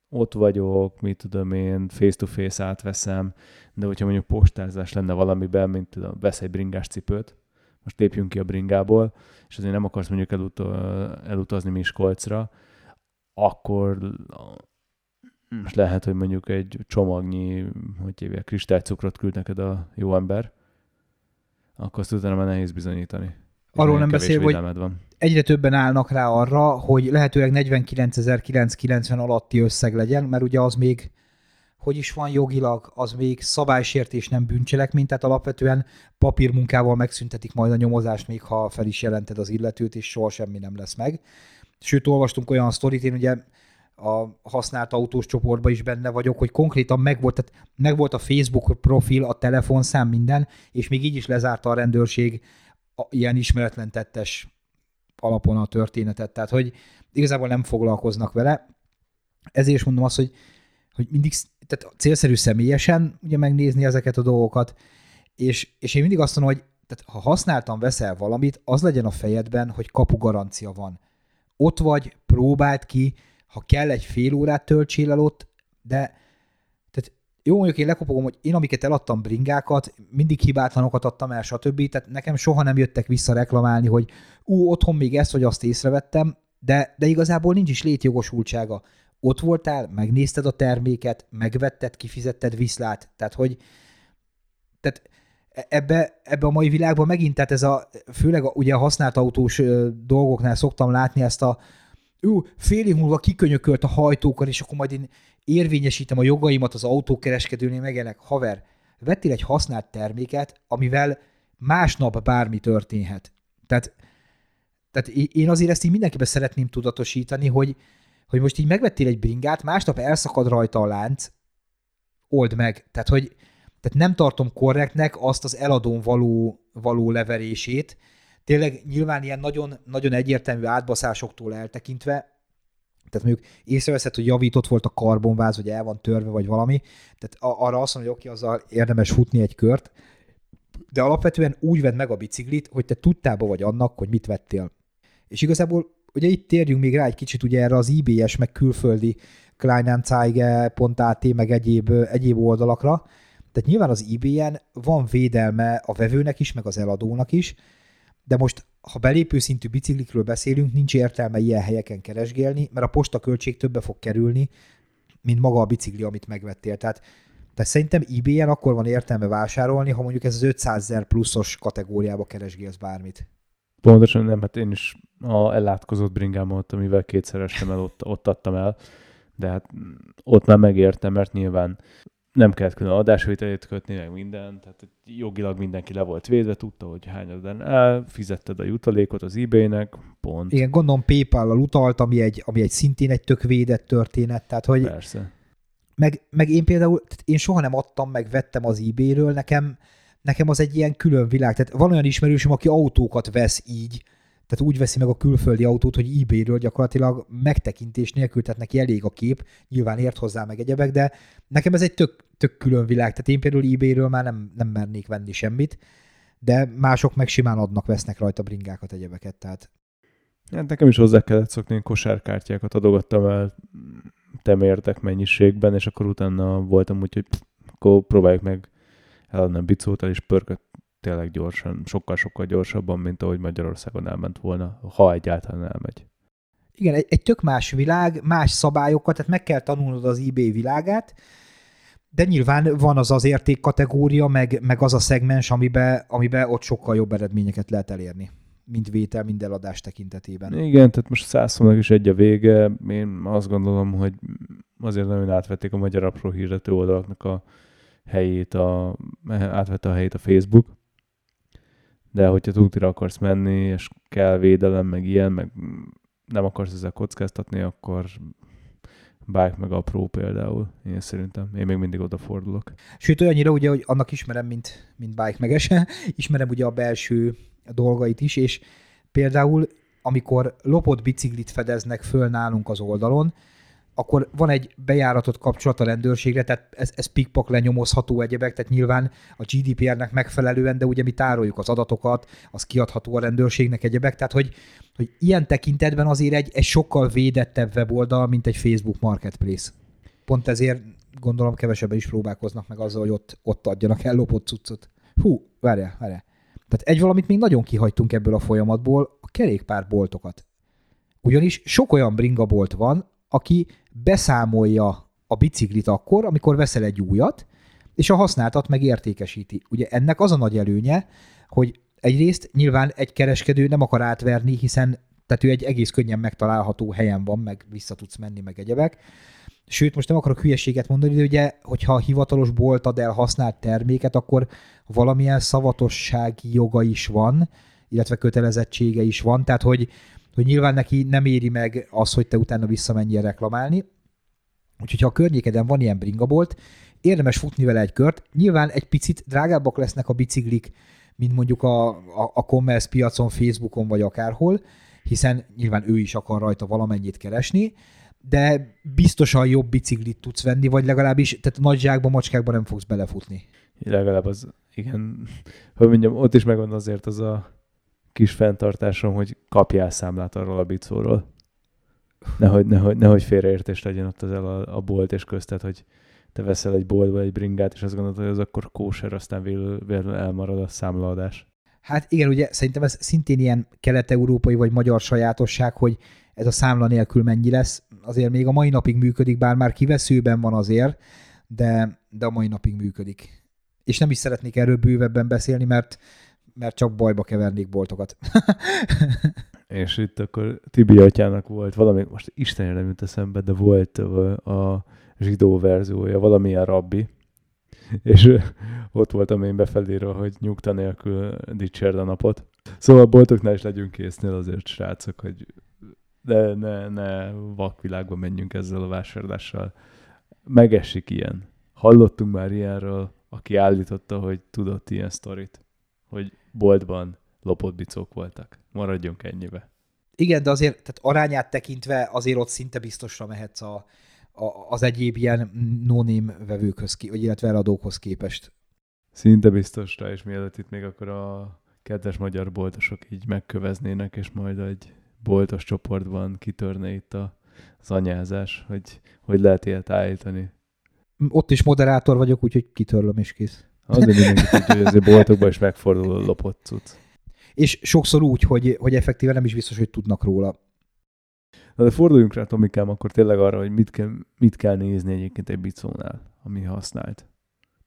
Speaker 1: ott vagyok, mit tudom én, face-to-face átveszem, de hogyha mondjuk postázás lenne valamiben, mint tudom, vesz egy bringás cipőt, most lépjünk ki a bringából, és azért nem akarsz mondjuk elut- elutazni Miskolcra, akkor most lehet, hogy mondjuk egy csomagnyi, hogy hívják, kristálycukrot küld neked a jó ember, akkor azt utána már nehéz bizonyítani.
Speaker 2: Arról nem beszél, hogy van. egyre többen állnak rá arra, hogy lehetőleg 49.990 alatti összeg legyen, mert ugye az még hogy is van jogilag, az még szabálysértés nem bűncselekmény, tehát alapvetően papírmunkával megszüntetik majd a nyomozást, még ha fel is jelented az illetőt, és soha semmi nem lesz meg. Sőt, olvastunk olyan sztorit, én ugye a használt autós csoportban is benne vagyok, hogy konkrétan megvolt, tehát megvolt a Facebook profil, a telefonszám, minden, és még így is lezárta a rendőrség a, ilyen ismeretlen tettes alapon a történetet. Tehát, hogy igazából nem foglalkoznak vele. Ezért is mondom azt, hogy, hogy mindig tehát célszerű személyesen ugye megnézni ezeket a dolgokat, és, és én mindig azt mondom, hogy tehát ha használtam, veszel valamit, az legyen a fejedben, hogy kapu garancia van. Ott vagy, próbáld ki, ha kell egy fél órát töltsél el ott, de tehát jó, mondjuk én lekopogom, hogy én amiket eladtam bringákat, mindig hibátlanokat adtam el, stb. Tehát nekem soha nem jöttek vissza reklamálni, hogy ú, otthon még ezt vagy azt észrevettem, de, de igazából nincs is létjogosultsága. Ott voltál, megnézted a terméket, megvetted, kifizetted viszlát. Tehát, hogy tehát ebbe, ebbe a mai világban megint, tehát ez a, főleg a, ugye a használt autós dolgoknál szoktam látni ezt a, ő fél év múlva kikönyökölt a hajtókar, és akkor majd én érvényesítem a jogaimat az autókereskedőnél, megjelenek, haver, vettél egy használt terméket, amivel másnap bármi történhet. Tehát, tehát én azért ezt így mindenkiben szeretném tudatosítani, hogy, hogy most így megvettél egy bringát, másnap elszakad rajta a lánc, old meg. Tehát, hogy tehát nem tartom korrektnek azt az eladón való, való leverését, tényleg nyilván ilyen nagyon, nagyon egyértelmű átbaszásoktól eltekintve, tehát mondjuk észreveszed, hogy javított volt a karbonváz, vagy el van törve, vagy valami, tehát arra azt mondom, hogy oké, azzal érdemes futni egy kört, de alapvetően úgy vedd meg a biciklit, hogy te tudtában vagy annak, hogy mit vettél. És igazából ugye itt térjünk még rá egy kicsit ugye erre az IBS, meg külföldi Kleinanzeige.at, meg egyéb, egyéb oldalakra. Tehát nyilván az eBay-en van védelme a vevőnek is, meg az eladónak is, de most, ha belépő szintű biciklikről beszélünk, nincs értelme ilyen helyeken keresgélni, mert a posta költség többe fog kerülni, mint maga a bicikli, amit megvettél. Tehát, tehát szerintem eBay-en akkor van értelme vásárolni, ha mondjuk ez az 500 ezer pluszos kategóriába keresgélsz bármit.
Speaker 1: Pontosan nem, hát én is a ellátkozott bringámat, amivel kétszer estem el, ott, ott adtam el, de hát ott már megértem, mert nyilván nem kellett külön adásvételét kötni, meg minden, tehát jogilag mindenki le volt védve, tudta, hogy hányadán el, fizetted a jutalékot az eBay-nek, pont.
Speaker 2: Igen, gondolom PayPal-al utalt, ami egy, ami egy szintén egy tök védett történet, tehát hogy...
Speaker 1: Persze.
Speaker 2: Meg, meg én például, tehát én soha nem adtam, meg vettem az eBay-ről, nekem, nekem az egy ilyen külön világ. Tehát van olyan ismerősöm, aki autókat vesz így, tehát úgy veszi meg a külföldi autót, hogy eBay-ről gyakorlatilag megtekintés nélkül, tehát neki elég a kép, nyilván ért hozzá meg egyebek, de nekem ez egy tök, tök külön világ, tehát én például eBay-ről már nem, nem mernék venni semmit, de mások meg simán adnak, vesznek rajta bringákat, egyebeket, tehát
Speaker 1: Hát nekem is hozzá kellett szokni, én kosárkártyákat adogattam el temértek mennyiségben, és akkor utána voltam úgy, hogy pff, akkor próbáljuk meg eladni a bicót, és pörkött tényleg gyorsan, sokkal-sokkal gyorsabban, mint ahogy Magyarországon elment volna, ha egyáltalán elmegy.
Speaker 2: Igen, egy, egy tök más világ, más szabályokat, tehát meg kell tanulnod az eBay világát, de nyilván van az az értékkategória, meg, meg az a szegmens, amiben, amiben ott sokkal jobb eredményeket lehet elérni, mint vétel, mind eladás tekintetében.
Speaker 1: Igen, tehát most százszónak is egy a vége. Én azt gondolom, hogy azért nagyon átvették a magyar apró hirdető oldalaknak a helyét, a, átvette a helyét a Facebook, de hogyha túltira akarsz menni, és kell védelem, meg ilyen, meg nem akarsz ezzel kockáztatni, akkor Bike meg a Pro például, én szerintem. Én még mindig odafordulok.
Speaker 2: Sőt, olyannyira ugye, hogy annak ismerem, mint, mint Bike meg Ese, *laughs* ismerem ugye a belső dolgait is, és például amikor lopott biciklit fedeznek föl nálunk az oldalon, akkor van egy bejáratott kapcsolat a rendőrségre, tehát ez, ez pikpak lenyomozható egyebek, tehát nyilván a GDPR-nek megfelelően, de ugye mi tároljuk az adatokat, az kiadható a rendőrségnek egyebek, tehát hogy, hogy ilyen tekintetben azért egy, egy sokkal védettebb weboldal, mint egy Facebook Marketplace. Pont ezért gondolom kevesebben is próbálkoznak meg azzal, hogy ott, ott adjanak el lopott cuccot. Hú, várjál, várjál. Tehát egy valamit még nagyon kihagytunk ebből a folyamatból, a kerékpárboltokat. Ugyanis sok olyan bringabolt van, aki beszámolja a biciklit akkor, amikor veszel egy újat, és a használtat meg értékesíti. Ugye ennek az a nagy előnye, hogy egyrészt nyilván egy kereskedő nem akar átverni, hiszen tehát ő egy egész könnyen megtalálható helyen van, meg vissza tudsz menni, meg egyebek. Sőt, most nem akarok hülyeséget mondani, de ugye, hogyha a hivatalos bolt ad el használt terméket, akkor valamilyen szavatossági joga is van, illetve kötelezettsége is van, tehát hogy, hogy nyilván neki nem éri meg az, hogy te utána visszamenjél reklamálni. Úgyhogy ha a környékeden van ilyen bringabolt, érdemes futni vele egy kört. Nyilván egy picit drágábbak lesznek a biciklik, mint mondjuk a, a, a commerce piacon, Facebookon vagy akárhol, hiszen nyilván ő is akar rajta valamennyit keresni, de biztosan jobb biciklit tudsz venni, vagy legalábbis, tehát nagy zsákba, macskákba nem fogsz belefutni.
Speaker 1: Legalább az, igen, hogy mondjam, ott is megvan azért az a kis fenntartásom, hogy kapjál számlát arról a bicóról. Nehogy, nehogy, nehogy félreértés legyen ott az el a, a bolt és köztet, hogy te veszel egy boltba egy bringát, és azt gondolod, hogy az akkor kóser, aztán véletlenül elmarad a számlaadás.
Speaker 2: Hát igen, ugye szerintem ez szintén ilyen kelet-európai vagy magyar sajátosság, hogy ez a számla nélkül mennyi lesz. Azért még a mai napig működik, bár már kiveszőben van azért, de, de a mai napig működik. És nem is szeretnék erről bővebben beszélni, mert, mert csak bajba kevernék boltokat. *laughs*
Speaker 1: és itt akkor Tibi atyának volt valami, most Isten nem jut eszembe, de volt a zsidó verziója, valamilyen rabbi, és ott voltam én befeléről, hogy nyugta nélkül dicsérd a napot. Szóval a boltoknál is legyünk késznél azért, srácok, hogy de ne, ne vakvilágba menjünk ezzel a vásárlással. Megesik ilyen. Hallottunk már ilyenről, aki állította, hogy tudott ilyen sztorit, hogy boltban lopott bicók voltak. Maradjunk ennyibe.
Speaker 2: Igen, de azért tehát arányát tekintve azért ott szinte biztosra mehetsz a, a, az egyéb ilyen no vevőkhöz, vagy illetve eladókhoz képest.
Speaker 1: Szinte biztosra, és mielőtt itt még akkor a kedves magyar boltosok így megköveznének, és majd egy boltos csoportban kitörne itt a, az anyázás, hogy hogy lehet ilyet állítani.
Speaker 2: Ott is moderátor vagyok, úgyhogy kitörlöm és kész.
Speaker 1: Az de mindenki tudja, hogy azért boltokban is megfordul a lopott cucc.
Speaker 2: És sokszor úgy, hogy, hogy effektíven nem is biztos, hogy tudnak róla.
Speaker 1: Na de forduljunk rá, Tomikám, akkor tényleg arra, hogy mit kell, mit kell nézni egyébként egy bicónál, ami használt.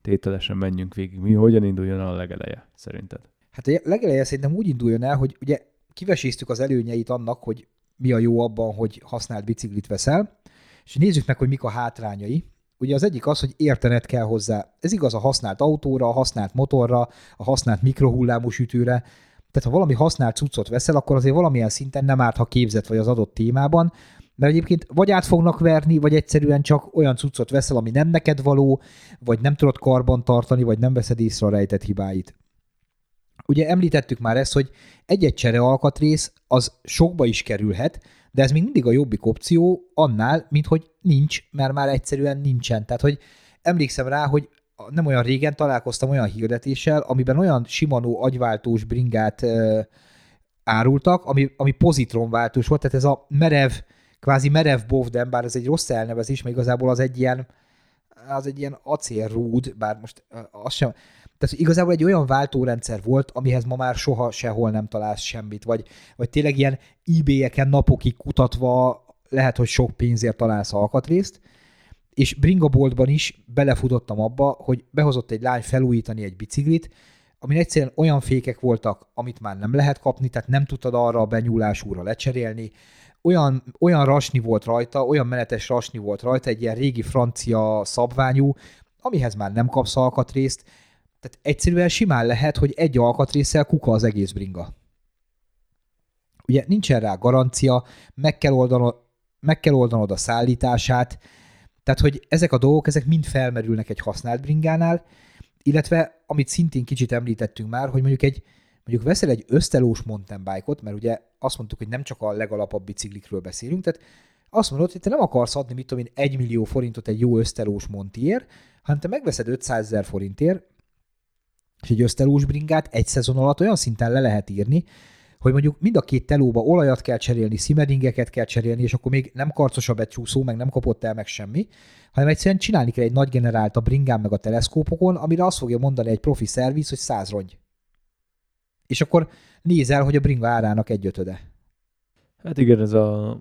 Speaker 1: Tételesen menjünk végig. Mi, hogyan induljon a legeleje, szerinted?
Speaker 2: Hát a legeleje szerintem úgy induljon el, hogy ugye kiveséztük az előnyeit annak, hogy mi a jó abban, hogy használt biciklit veszel, és nézzük meg, hogy mik a hátrányai. Ugye az egyik az, hogy értened kell hozzá. Ez igaz a használt autóra, a használt motorra, a használt mikrohullámú sütőre. Tehát ha valami használt cuccot veszel, akkor azért valamilyen szinten nem árt, ha képzett vagy az adott témában, mert egyébként vagy át fognak verni, vagy egyszerűen csak olyan cuccot veszel, ami nem neked való, vagy nem tudod karban tartani, vagy nem veszed észre a rejtett hibáit. Ugye említettük már ezt, hogy egy-egy csere alkatrész az sokba is kerülhet, de ez még mindig a jobbik opció annál, mint hogy nincs, mert már egyszerűen nincsen. Tehát, hogy emlékszem rá, hogy nem olyan régen találkoztam olyan hirdetéssel, amiben olyan Shimano agyváltós bringát ö, árultak, ami, ami pozitronváltós volt, tehát ez a merev, kvázi merev bovden, bár ez egy rossz elnevezés, mert igazából az egy ilyen, az egy ilyen acélrúd, bár most az sem, tehát igazából egy olyan váltórendszer volt, amihez ma már soha sehol nem találsz semmit, vagy, vagy tényleg ilyen eBay-eken napokig kutatva lehet, hogy sok pénzért találsz alkatrészt, és bringaboltban is belefutottam abba, hogy behozott egy lány felújítani egy biciklit, amin egyszerűen olyan fékek voltak, amit már nem lehet kapni, tehát nem tudtad arra a benyúlásúra lecserélni, olyan, olyan rasni volt rajta, olyan menetes rasni volt rajta, egy ilyen régi francia szabványú, amihez már nem kapsz alkatrészt, tehát egyszerűen simán lehet, hogy egy alkatrészsel kuka az egész bringa. Ugye nincsen rá garancia, meg kell oldanod, meg kell oldanod a szállítását, tehát hogy ezek a dolgok, ezek mind felmerülnek egy használt bringánál, illetve amit szintén kicsit említettünk már, hogy mondjuk egy mondjuk veszel egy ösztelós mountain bike-ot, mert ugye azt mondtuk, hogy nem csak a legalapabb biciklikről beszélünk, tehát azt mondod, hogy te nem akarsz adni, mit tudom én, 1 millió forintot egy jó ösztelós montier, hanem te megveszed 500 ezer forintért, és egy ösztelós bringát egy szezon alatt olyan szinten le lehet írni, hogy mondjuk mind a két telóba olajat kell cserélni, szimedingeket kell cserélni, és akkor még nem karcosabb egy csúszó, meg nem kapott el meg semmi, hanem egyszerűen csinálni kell egy nagy generált a bringán meg a teleszkópokon, amire azt fogja mondani egy profi szerviz, hogy száz rongy. És akkor nézel, hogy a bringa árának egyötöde.
Speaker 1: Hát igen, ez a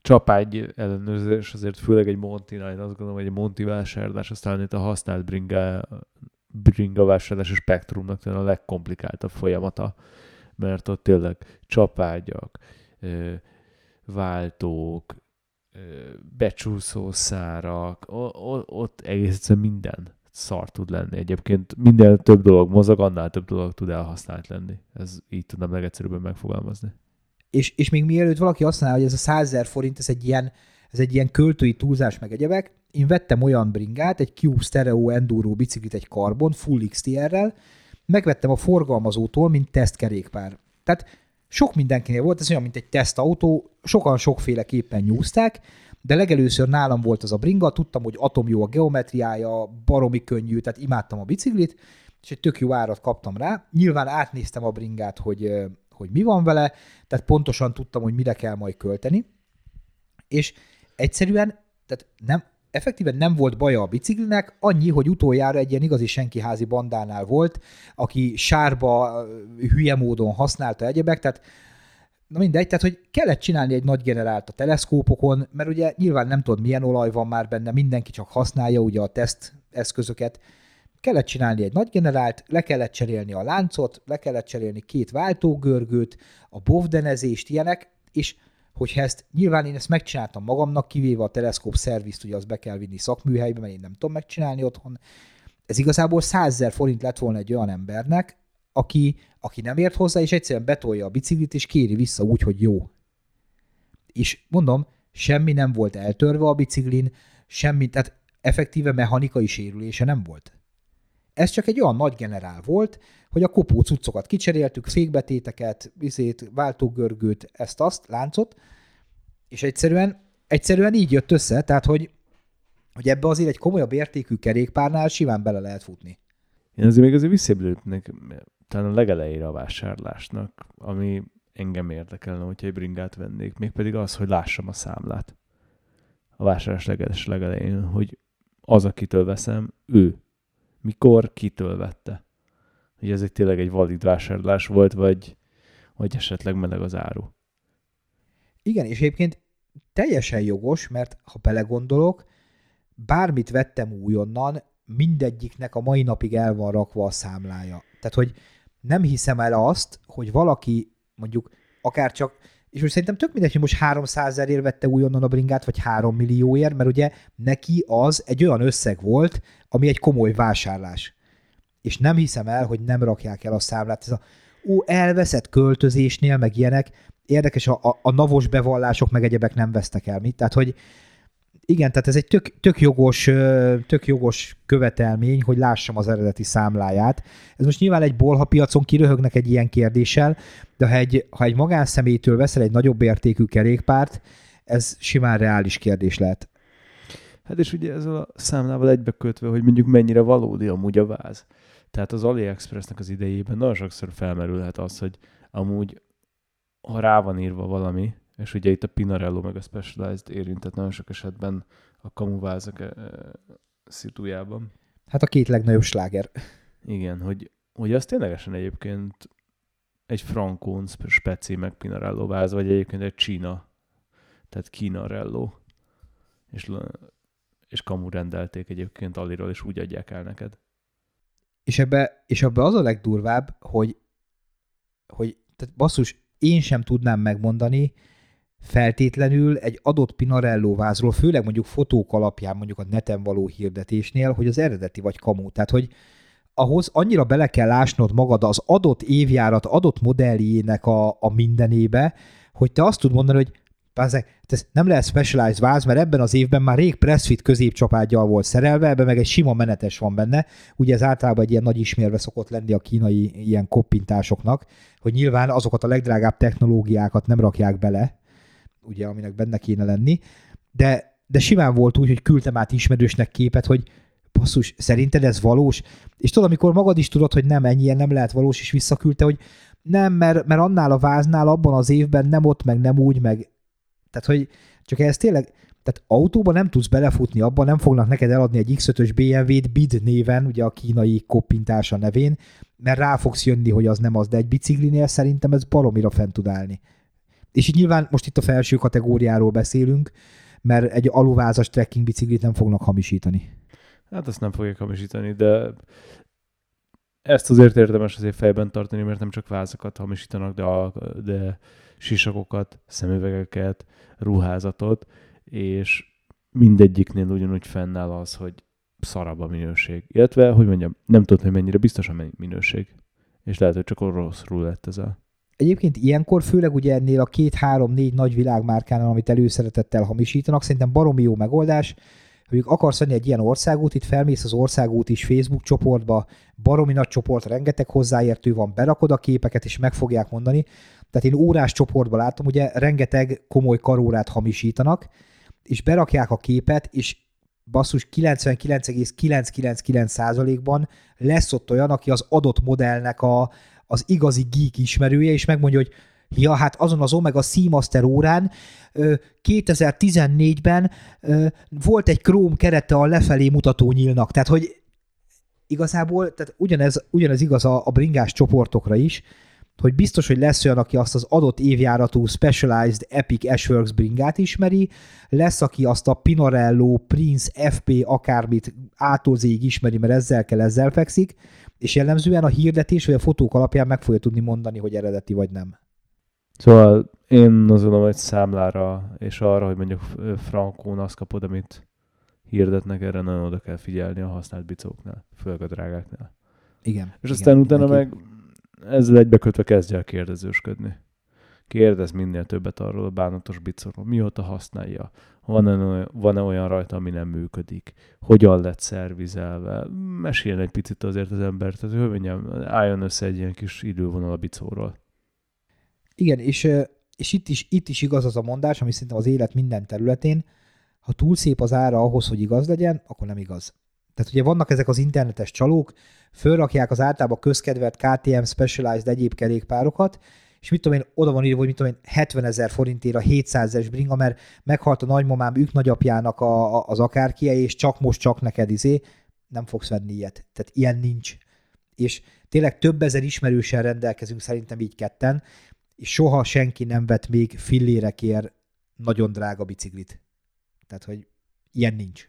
Speaker 1: csapágy ellenőrzés azért főleg egy Montinál, én azt gondolom, hogy egy Monti vásárlás, aztán itt a használt bringa, bringa vásárlás a spektrumnak a legkomplikáltabb folyamata, mert ott tényleg csapágyak, váltók, becsúszó szárak, ott egészen minden szar tud lenni. Egyébként minden több dolog mozog, annál több dolog tud elhasznált lenni. Ez így tudnám legegyszerűbben megfogalmazni.
Speaker 2: És, és még mielőtt valaki azt mondja, hogy ez a 100 forint, ez egy ilyen, ez egy ilyen költői túlzás meg egyebek, én vettem olyan bringát, egy Cube Stereo Enduro biciklit, egy karbon, full XTR-rel, megvettem a forgalmazótól, mint tesztkerékpár. Tehát sok mindenkinél volt, ez olyan, mint egy tesztautó, sokan sokféleképpen nyúzták, de legelőször nálam volt az a bringa, tudtam, hogy atom jó a geometriája, baromi könnyű, tehát imádtam a biciklit, és egy tök jó árat kaptam rá. Nyilván átnéztem a bringát, hogy, hogy mi van vele, tehát pontosan tudtam, hogy mire kell majd költeni, és egyszerűen, tehát nem, effektíven nem volt baja a biciklinek, annyi, hogy utoljára egy ilyen igazi senkiházi bandánál volt, aki sárba hülye módon használta egyebek, tehát Na mindegy, tehát hogy kellett csinálni egy nagy generált a teleszkópokon, mert ugye nyilván nem tudod, milyen olaj van már benne, mindenki csak használja ugye a teszt eszközöket. Kellett csinálni egy nagy generált, le kellett cserélni a láncot, le kellett cserélni két váltógörgőt, a bovdenezést, ilyenek, és hogyha ezt, nyilván én ezt megcsináltam magamnak, kivéve a teleszkóp szervizt, ugye azt be kell vinni szakműhelybe, mert én nem tudom megcsinálni otthon. Ez igazából 100 forint lett volna egy olyan embernek, aki, aki nem ért hozzá, és egyszerűen betolja a biciklit, és kéri vissza úgy, hogy jó. És mondom, semmi nem volt eltörve a biciklin, semmi, tehát effektíve mechanikai sérülése nem volt. Ez csak egy olyan nagy generál volt, hogy a kopó cuccokat kicseréltük, fékbetéteket, vizét, váltógörgőt, ezt-azt, láncot, és egyszerűen, egyszerűen így jött össze, tehát hogy, hogy ebbe azért egy komolyabb értékű kerékpárnál simán bele lehet futni.
Speaker 1: Én azért még azért visszablőtnek talán a legelejére a vásárlásnak, ami engem érdekelne, hogyha egy bringát vennék, mégpedig az, hogy lássam a számlát. A vásárlás legeles legelején, hogy az, akitől veszem, ő. Mikor, kitől vette. Hogy ez egy tényleg egy valid vásárlás volt, vagy, vagy esetleg meleg az áru.
Speaker 2: Igen, és egyébként teljesen jogos, mert ha belegondolok, bármit vettem újonnan, mindegyiknek a mai napig el van rakva a számlája. Tehát, hogy nem hiszem el azt, hogy valaki mondjuk akár csak, és most szerintem tök mindegy, hogy most 300 ezerért vette újonnan a bringát, vagy 3 millióért, mert ugye neki az egy olyan összeg volt, ami egy komoly vásárlás. És nem hiszem el, hogy nem rakják el a számlát. Ez a, ó, elveszett költözésnél, meg ilyenek, érdekes, a, a, a navos bevallások meg egyebek nem vesztek el mit. Tehát, hogy igen, tehát ez egy tök, tök, jogos, tök jogos követelmény, hogy lássam az eredeti számláját. Ez most nyilván egy bolha piacon kiröhögnek egy ilyen kérdéssel, de ha egy, ha egy magánszemélytől veszel egy nagyobb értékű kerékpárt, ez simán reális kérdés lehet.
Speaker 1: Hát és ugye ezzel a számlával egybekötve, hogy mondjuk mennyire valódi amúgy a váz. Tehát az AliExpressnek az idejében nagyon sokszor felmerülhet az, hogy amúgy ha rá van írva valami, és ugye itt a Pinarello meg a Specialized érintett nagyon sok esetben a kamuvázak e, szitújában.
Speaker 2: Hát a két legnagyobb sláger.
Speaker 1: Igen, hogy, hogy az ténylegesen egyébként egy Frankón speci meg Pinarello váz, vagy egyébként egy Csína, tehát Kinarello, és, és kamu rendelték egyébként Aliról, és úgy adják el neked.
Speaker 2: És ebbe, és ebbe az a legdurvább, hogy, hogy tehát basszus, én sem tudnám megmondani, feltétlenül egy adott Pinarello vázról, főleg mondjuk fotók alapján, mondjuk a neten való hirdetésnél, hogy az eredeti vagy kamú. Tehát, hogy ahhoz annyira bele kell ásnod magad az adott évjárat, adott modelljének a, a mindenébe, hogy te azt tud mondani, hogy ez nem lehet specialized váz, mert ebben az évben már rég pressfit középcsapágyal volt szerelve, ebben meg egy sima menetes van benne. Ugye ez általában egy ilyen nagy ismérve szokott lenni a kínai ilyen koppintásoknak, hogy nyilván azokat a legdrágább technológiákat nem rakják bele, ugye, aminek benne kéne lenni, de, de simán volt úgy, hogy küldtem át ismerősnek képet, hogy basszus, szerinted ez valós? És tudod, amikor magad is tudod, hogy nem, ennyien nem lehet valós, és visszaküldte, hogy nem, mert, mert annál a váznál abban az évben nem ott, meg nem úgy, meg tehát, hogy csak ez tényleg, tehát autóban nem tudsz belefutni abban, nem fognak neked eladni egy X5-ös BMW-t BID néven, ugye a kínai koppintása nevén, mert rá fogsz jönni, hogy az nem az, de egy biciklinél szerintem ez baromira fent tud állni. És így nyilván most itt a felső kategóriáról beszélünk, mert egy aluvázas trekking biciklit nem fognak hamisítani.
Speaker 1: Hát azt nem fogják hamisítani, de ezt azért érdemes azért fejben tartani, mert nem csak vázakat hamisítanak, de, a, de sisakokat, szemüvegeket, ruházatot, és mindegyiknél ugyanúgy fennáll az, hogy szarabb a minőség. Illetve, hogy mondjam, nem tudod, hogy mennyire biztos a minőség. És lehet, hogy csak rosszul lett ezzel.
Speaker 2: Egyébként ilyenkor, főleg ugye ennél a két-három-négy nagy világmárkánál, amit előszeretettel hamisítanak, szerintem baromi jó megoldás, hogy akarsz venni egy ilyen országút, itt felmész az országút is Facebook csoportba, baromi nagy csoport, rengeteg hozzáértő van, berakod a képeket, és meg fogják mondani. Tehát én órás csoportban látom, ugye rengeteg komoly karórát hamisítanak, és berakják a képet, és basszus 99,999%-ban lesz ott olyan, aki az adott modellnek a, az igazi geek ismerője, és megmondja, hogy Ja, hát azon az Omega Seamaster órán 2014-ben volt egy Chrome kerete a lefelé mutató nyílnak. Tehát, hogy igazából, tehát ugyanez, ugyanez igaz a, a bringás csoportokra is, hogy biztos, hogy lesz olyan, aki azt az adott évjáratú Specialized Epic Ashworks bringát ismeri, lesz, aki azt a Pinarello, Prince, FP akármit átolzéig ismeri, mert ezzel kell, ezzel fekszik, és jellemzően a hirdetés vagy a fotók alapján meg fogja tudni mondani, hogy eredeti vagy nem.
Speaker 1: Szóval én azt gondolom, hogy számlára és arra, hogy mondjuk frankón azt kapod, amit hirdetnek, erre nagyon oda kell figyelni a használt bicóknál, főleg a drágáknál.
Speaker 2: Igen. És
Speaker 1: igen, aztán utána neki... meg ezzel egybekötve kezdj el kérdezősködni. Kérdez minél többet arról a bánatos bicóról. Mióta használja? Van-e van-e olyan rajta, ami nem működik? Hogyan lett szervizelve? Meséljen egy picit azért az ember, tehát hogy mondjam, álljon össze egy ilyen kis idővonal a bicóról.
Speaker 2: Igen, és, és itt, is, itt is igaz az a mondás, ami szerintem az élet minden területén, ha túl szép az ára ahhoz, hogy igaz legyen, akkor nem igaz. Tehát ugye vannak ezek az internetes csalók, fölrakják az általában közkedvelt KTM Specialized egyéb kerékpárokat, és mit tudom én, oda van írva, hogy mit tudom én, 70 ezer forintért a 700 es bringa, mert meghalt a nagymamám ők nagyapjának a, a, az akárkie, és csak most csak neked izé, nem fogsz venni ilyet. Tehát ilyen nincs. És tényleg több ezer ismerősen rendelkezünk szerintem így ketten, és soha senki nem vett még fillérekért nagyon drága biciklit. Tehát, hogy ilyen nincs.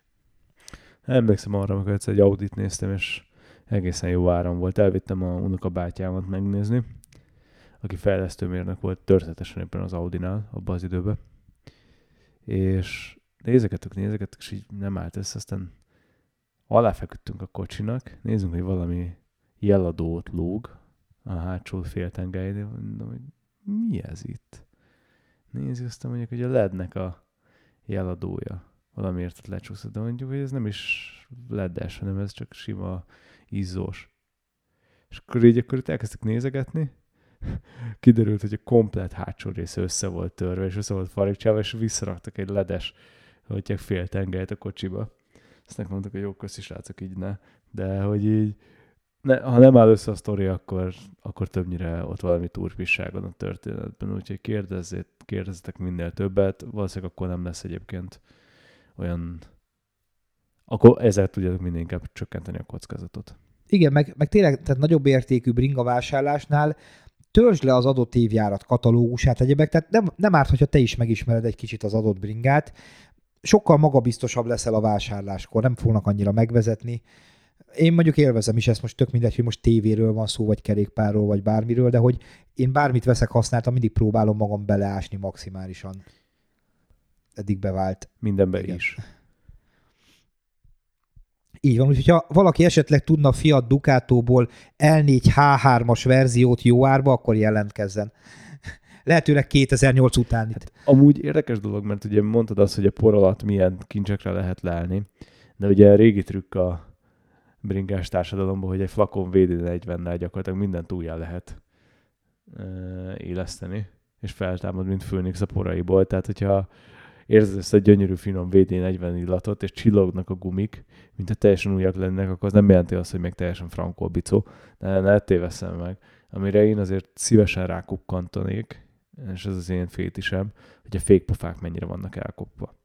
Speaker 1: Emlékszem arra, amikor egyszer egy Audit néztem, és egészen jó áram volt. Elvittem a unokabátyámat megnézni, aki fejlesztőmérnök volt történetesen éppen az Audinál, abban az időben. És nézegettük, nézegettük, és így nem állt össze, aztán aláfeküdtünk a kocsinak, nézzünk, hogy valami jeladót lóg a hátsó féltengelynél, mondom, hogy mi ez itt? Nézzük, aztán mondjuk, hogy a lednek a jeladója valamiért ott lecsúszott, de mondjuk, hogy ez nem is ledes, hanem ez csak sima izzós. És akkor így akkor itt elkezdtek nézegetni, *laughs* kiderült, hogy a komplet hátsó része össze volt törve, és össze volt farigcsálva, és visszaraktak egy ledes, hogy fél tengelyt a kocsiba. Aztán mondtuk, hogy jó, köszi srácok, így ne. De hogy így ne, ha nem áll össze a sztori, akkor, akkor többnyire ott valami turpisságon a történetben, úgyhogy kérdezzét, kérdezzetek minél többet, valószínűleg akkor nem lesz egyébként olyan, akkor ezzel tudjátok minél inkább csökkenteni a kockázatot.
Speaker 2: Igen, meg, meg tényleg tehát nagyobb értékű bringa vásárlásnál törzsd le az adott évjárat katalógusát egyebek, tehát nem, nem árt, hogyha te is megismered egy kicsit az adott bringát, sokkal magabiztosabb leszel a vásárláskor, nem fognak annyira megvezetni, én mondjuk élvezem is ezt most tök mindegy, hogy most tévéről van szó, vagy kerékpárról, vagy bármiről, de hogy én bármit veszek használtam, mindig próbálom magam beleásni maximálisan. Eddig bevált.
Speaker 1: Mindenbe Igen. is. *laughs*
Speaker 2: Így van, úgyhogy ha valaki esetleg tudna Fiat Ducatóból L4 H3-as verziót jó árba, akkor jelentkezzen. *laughs* lehetőleg 2008 után. Hát,
Speaker 1: amúgy érdekes dolog, mert ugye mondtad azt, hogy a por alatt milyen kincsekre lehet leállni, de ugye a régi trükk a bringás társadalomban, hogy egy flakon VD40-nel gyakorlatilag mindent újjá lehet éleszteni, és feltámad, mint Főnix a poraiból. Tehát, hogyha érzed ezt a gyönyörű finom VD40 illatot, és csillognak a gumik, mint a teljesen újak lennek, akkor az nem jelenti azt, hogy még teljesen frankó bicó, de ne téveszem meg. Amire én azért szívesen rákukkantanék, és ez az én fétisem, hogy a fékpofák mennyire vannak elkopva.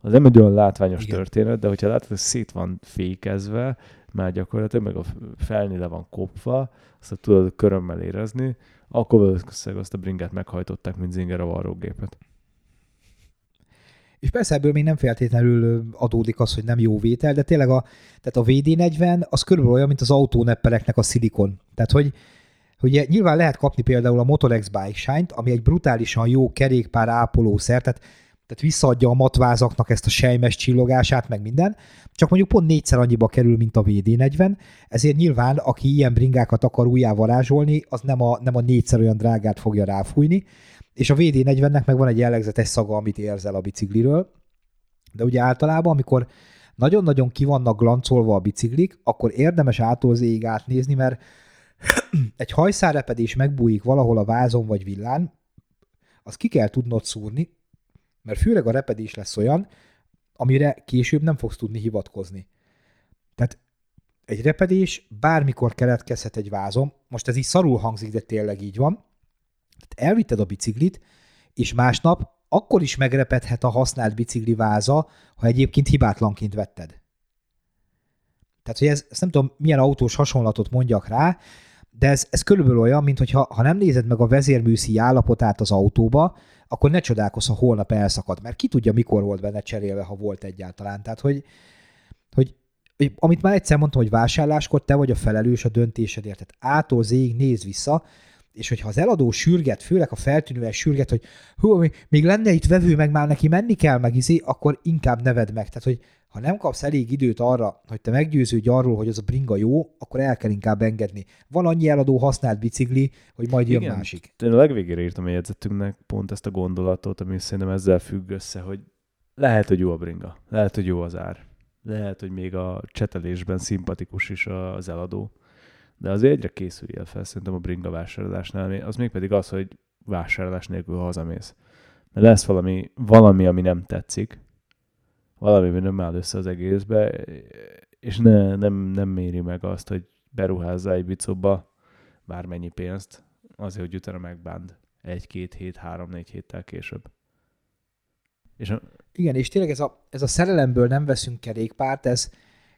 Speaker 1: Az nem egy olyan látványos Igen. történet, de hogyha látod, hogy szét van fékezve, már gyakorlatilag, meg a felni le van kopva, azt tudod körömmel érezni, akkor valószínűleg azt a bringát meghajtották, mint zinger a varrógépet.
Speaker 2: És persze ebből még nem feltétlenül adódik az, hogy nem jó vétel, de tényleg a, tehát a VD40 az körülbelül olyan, mint az autóneppereknek a szilikon. Tehát, hogy Ugye nyilván lehet kapni például a Motorex Bike Shine-t, ami egy brutálisan jó kerékpár ápolószer, tehát, tehát visszaadja a matvázaknak ezt a sejmes csillogását, meg minden, csak mondjuk pont négyszer annyiba kerül, mint a VD40, ezért nyilván, aki ilyen bringákat akar újjá varázsolni, az nem a, nem a négyszer olyan drágát fogja ráfújni, és a VD40-nek meg van egy jellegzetes szaga, amit érzel a bicikliről, de ugye általában, amikor nagyon-nagyon ki vannak glancolva a biciklik, akkor érdemes ától átnézni, mert *clears throat* egy hajszárepedés megbújik valahol a vázon vagy villán, az ki kell tudnod szúrni, mert főleg a repedés lesz olyan, amire később nem fogsz tudni hivatkozni. Tehát egy repedés bármikor keletkezhet egy vázon, most ez így szarul hangzik, de tényleg így van. Elvitted a biciklit, és másnap akkor is megrepedhet a használt bicikli váza, ha egyébként hibátlanként vetted. Tehát, hogy ez, ezt nem tudom, milyen autós hasonlatot mondjak rá, de ez, ez körülbelül olyan, mint hogyha ha nem nézed meg a vezérműszi állapotát az autóba, akkor ne csodálkozz, ha holnap elszakad, mert ki tudja, mikor volt benne cserélve, ha volt egyáltalán. Tehát, hogy, hogy, hogy amit már egyszer mondtam, hogy vásárláskor te vagy a felelős a döntésedért. Tehát ától zéig néz vissza, és hogyha az eladó sürget, főleg a feltűnően sürget, hogy hú, még lenne itt vevő, meg már neki menni kell, meg izé, akkor inkább neved meg. Tehát, hogy ha nem kapsz elég időt arra, hogy te meggyőződj arról, hogy az a bringa jó, akkor el kell inkább engedni. Van annyi eladó használt bicikli, hogy majd jön Igen, másik.
Speaker 1: Én a legvégére írtam a jegyzetünknek pont ezt a gondolatot, ami szerintem ezzel függ össze, hogy lehet, hogy jó a bringa, lehet, hogy jó az ár, lehet, hogy még a csetelésben szimpatikus is az eladó, de azért egyre készüljél fel szerintem a bringa vásárlásnál, az még pedig az, hogy vásárlás nélkül hazamész. Mert lesz valami, valami, ami nem tetszik, valami nem áll össze az egészbe, és ne, nem, nem méri meg azt, hogy beruházza egy bicóba bármennyi pénzt, azért, hogy utána megbánd egy-két hét, három-négy héttel később.
Speaker 2: És a... Igen, és tényleg ez a, ez a szerelemből nem veszünk kerékpárt, ez,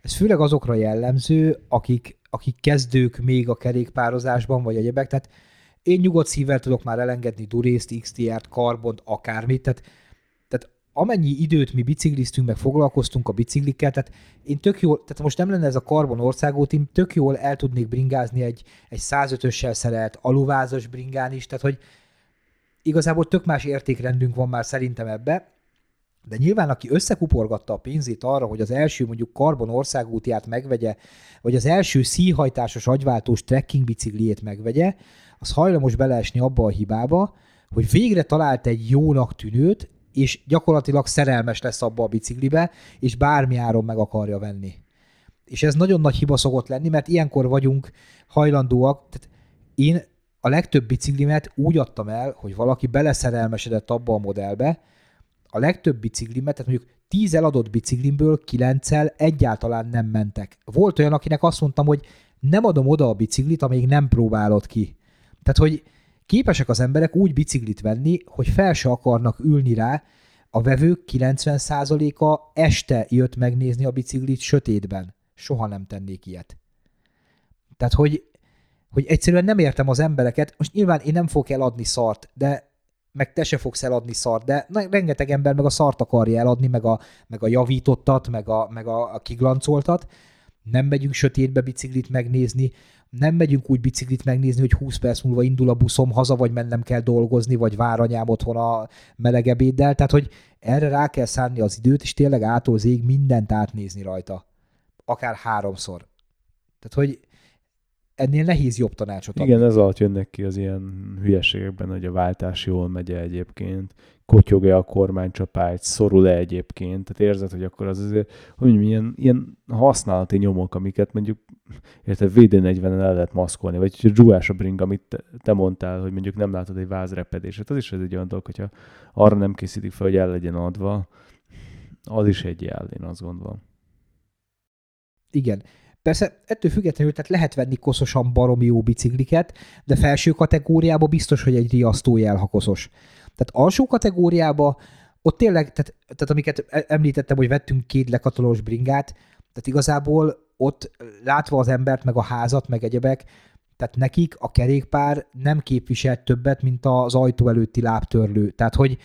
Speaker 2: ez főleg azokra jellemző, akik, akik kezdők még a kerékpározásban, vagy egyebek, tehát én nyugodt szívvel tudok már elengedni durészt, XTR-t, karbont, akármit, tehát amennyi időt mi bicikliztünk, meg foglalkoztunk a biciklikkel, tehát én tök jól, tehát most nem lenne ez a Carbon országút, én tök jól el tudnék bringázni egy, egy 105-össel szerelt aluvázas bringán is, tehát hogy igazából tök más értékrendünk van már szerintem ebbe, de nyilván, aki összekuporgatta a pénzét arra, hogy az első mondjuk Carbon országútját megvegye, vagy az első szíhajtásos agyváltós trekking bicikliét megvegye, az hajlamos beleesni abba a hibába, hogy végre talált egy jónak tűnőt, és gyakorlatilag szerelmes lesz abba a biciklibe, és bármi áron meg akarja venni. És ez nagyon nagy hiba szokott lenni, mert ilyenkor vagyunk hajlandóak, tehát én a legtöbb biciklimet úgy adtam el, hogy valaki beleszerelmesedett abba a modellbe, a legtöbb biciklimet, tehát mondjuk 10 eladott biciklimből 9 egyáltalán nem mentek. Volt olyan, akinek azt mondtam, hogy nem adom oda a biciklit, amíg nem próbálod ki. Tehát, hogy Képesek az emberek úgy biciklit venni, hogy fel se akarnak ülni rá, a vevők 90%-a este jött megnézni a biciklit sötétben. Soha nem tennék ilyet. Tehát, hogy, hogy egyszerűen nem értem az embereket, most nyilván én nem fogok eladni szart, de meg te se fogsz eladni szart, de rengeteg ember meg a szart akarja eladni, meg a, meg a javítottat, meg a, meg a, a kiglancoltat. Nem megyünk sötétbe biciklit megnézni, nem megyünk úgy biciklit megnézni, hogy 20 perc múlva indul a buszom haza, vagy mennem kell dolgozni, vagy vár anyám otthon a meleg ebéddel. Tehát, hogy erre rá kell szánni az időt, és tényleg ától mindent átnézni rajta. Akár háromszor. Tehát, hogy ennél nehéz jobb tanácsot adni.
Speaker 1: Igen, ez alatt jönnek ki az ilyen hülyeségekben, hogy a váltás jól megy egyébként, kotyog-e a kormánycsapágy, szorul-e egyébként, tehát érzed, hogy akkor az azért, hogy mondjam, ilyen, ilyen használati nyomok, amiket mondjuk, érted, VD40-en el lehet maszkolni, vagy a dzsúás a bring, amit te, te, mondtál, hogy mondjuk nem látod egy vázrepedését, az is egy olyan dolog, hogyha arra nem készítik fel, hogy el legyen adva, az is egy jel, én azt gondolom.
Speaker 2: Igen. Persze ettől függetlenül tehát lehet venni koszosan baromi jó bicikliket, de felső kategóriában biztos, hogy egy riasztó jel, ha koszos. Tehát alsó kategóriába ott tényleg, tehát, tehát amiket e- említettem, hogy vettünk két lekatolós bringát, tehát igazából ott látva az embert, meg a házat, meg egyebek, tehát nekik a kerékpár nem képviselt többet, mint az ajtó előtti lábtörlő. Tehát, hogy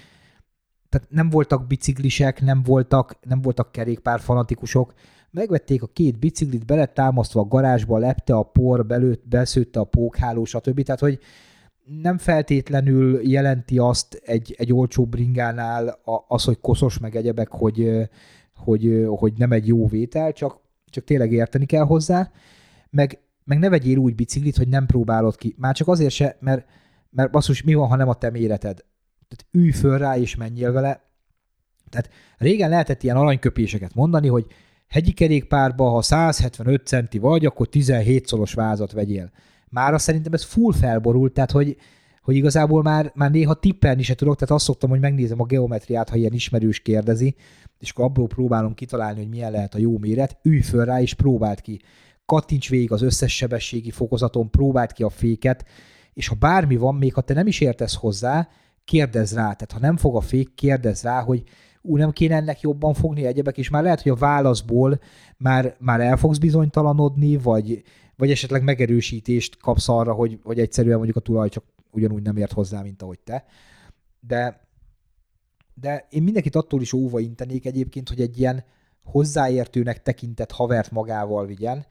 Speaker 2: tehát nem voltak biciklisek, nem voltak, nem voltak kerékpár fanatikusok, megvették a két biciklit, beletámasztva a garázsba, lepte a por, belőtt, beszőtte a pókháló, stb. Tehát, hogy nem feltétlenül jelenti azt egy, egy olcsó bringánál az, hogy koszos meg egyebek, hogy, hogy, hogy nem egy jó vétel, csak, csak tényleg érteni kell hozzá, meg, meg ne vegyél úgy biciklit, hogy nem próbálod ki. Már csak azért se, mert, mert basszus, mi van, ha nem a te méreted? Tehát ülj föl rá és menjél vele. Tehát régen lehetett ilyen aranyköpéseket mondani, hogy hegyi kerékpárba, ha 175 centi vagy, akkor 17 szoros vázat vegyél. Mára szerintem ez full felborult, tehát hogy, hogy igazából már, már néha tippelni se tudok, tehát azt szoktam, hogy megnézem a geometriát, ha ilyen ismerős kérdezi, és akkor abból próbálom kitalálni, hogy milyen lehet a jó méret, ülj föl rá és próbáld ki. Kattints végig az összes sebességi fokozaton, próbáld ki a féket, és ha bármi van, még ha te nem is értesz hozzá, kérdezz rá. Tehát ha nem fog a fék, kérdezz rá, hogy ú, nem kéne ennek jobban fogni egyebek, és már lehet, hogy a válaszból már, már el fogsz bizonytalanodni, vagy, vagy esetleg megerősítést kapsz arra, hogy, hogy egyszerűen mondjuk a tulaj csak ugyanúgy nem ért hozzá, mint ahogy te. De, de én mindenkit attól is óva intenék egyébként, hogy egy ilyen hozzáértőnek tekintett havert magával vigyen.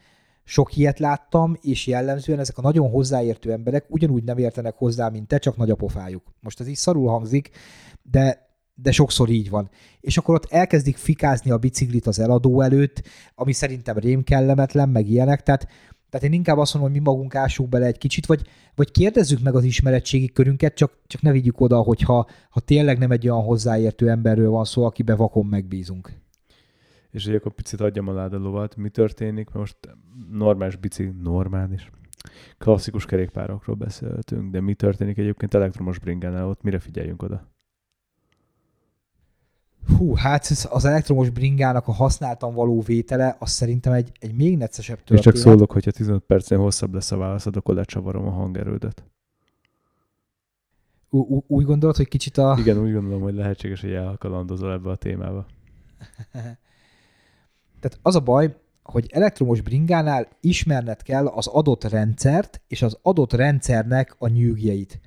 Speaker 2: Sok ilyet láttam, és jellemzően ezek a nagyon hozzáértő emberek ugyanúgy nem értenek hozzá, mint te, csak nagy a pofájuk. Most ez így szarul hangzik, de de sokszor így van. És akkor ott elkezdik fikázni a biciklit az eladó előtt, ami szerintem rém kellemetlen, meg ilyenek, tehát tehát én inkább azt mondom, hogy mi magunk ássuk bele egy kicsit, vagy, vagy kérdezzük meg az ismeretségi körünket, csak, csak ne vigyük oda, hogyha ha tényleg nem egy olyan hozzáértő emberről van szó, akibe vakon megbízunk.
Speaker 1: És hogy akkor picit adjam a lovat, mi történik, mert most normális bicikli, normális, klasszikus kerékpárokról beszéltünk, de mi történik egyébként elektromos bringánál, ott mire figyeljünk oda?
Speaker 2: Hú, hát az elektromos bringának a használtan való vétele, az szerintem egy, egy még neccesebb történet.
Speaker 1: És csak szólok, hogyha 15 percnél hosszabb lesz a válaszod, akkor lecsavarom a hangerődet.
Speaker 2: Ú- úgy gondolod, hogy kicsit a...
Speaker 1: Igen, úgy gondolom, hogy lehetséges, hogy elkalandozol ebbe a témába. *laughs*
Speaker 2: Tehát az a baj, hogy elektromos bringánál ismerned kell az adott rendszert és az adott rendszernek a nyűgjeit.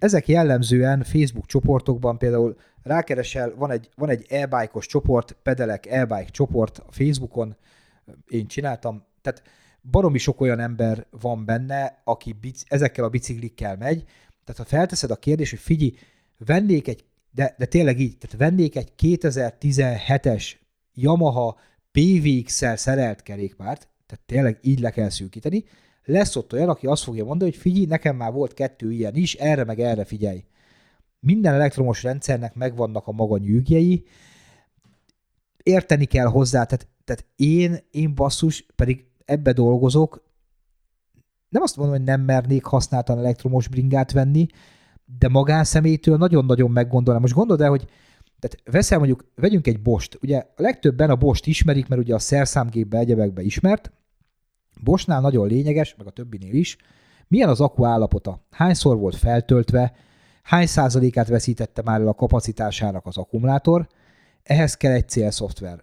Speaker 2: Ezek jellemzően Facebook csoportokban például rákeresel, van egy, van egy e-bike-os csoport, pedelek e-bike csoport a Facebookon, én csináltam, tehát baromi sok olyan ember van benne, aki bic, ezekkel a biciklikkel megy, tehát ha felteszed a kérdést, hogy figyelj, vennék egy, de, de tényleg így, tehát vennék egy 2017-es Yamaha PVX-szel szerelt kerékpárt, tehát tényleg így le kell szűkíteni, lesz ott olyan, aki azt fogja mondani, hogy figyelj, nekem már volt kettő ilyen is, erre meg erre figyelj. Minden elektromos rendszernek megvannak a maga nyűgjei, érteni kell hozzá, tehát, tehát én, én basszus, pedig ebbe dolgozok, nem azt mondom, hogy nem mernék használtan elektromos bringát venni, de magánszemélytől nagyon-nagyon meggondolnám. Most gondold el, hogy tehát veszel mondjuk, vegyünk egy bost. Ugye a legtöbben a bost ismerik, mert ugye a szerszámgépbe, egyebekbe ismert. Bosnál nagyon lényeges, meg a többinél is, milyen az akku állapota, hányszor volt feltöltve, hány százalékát veszítette már el a kapacitásának az akkumulátor, ehhez kell egy célszoftver.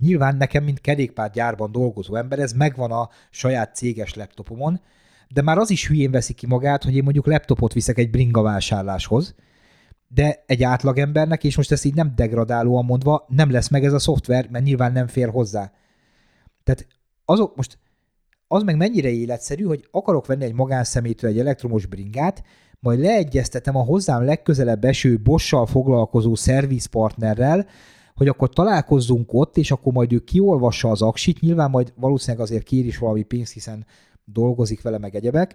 Speaker 2: Nyilván nekem, mint kerékpárgyárban dolgozó ember, ez megvan a saját céges laptopomon, de már az is hülyén veszi ki magát, hogy én mondjuk laptopot viszek egy bringa vásárláshoz, de egy átlagembernek, és most ezt így nem degradálóan mondva, nem lesz meg ez a szoftver, mert nyilván nem fér hozzá. Tehát azok most, az meg mennyire életszerű, hogy akarok venni egy magánszemétől egy elektromos bringát, majd leegyeztetem a hozzám legközelebb eső bossal foglalkozó szervizpartnerrel, hogy akkor találkozzunk ott, és akkor majd ő kiolvassa az aksit, nyilván majd valószínűleg azért kér is valami pénzt, hiszen dolgozik vele, meg egyebek,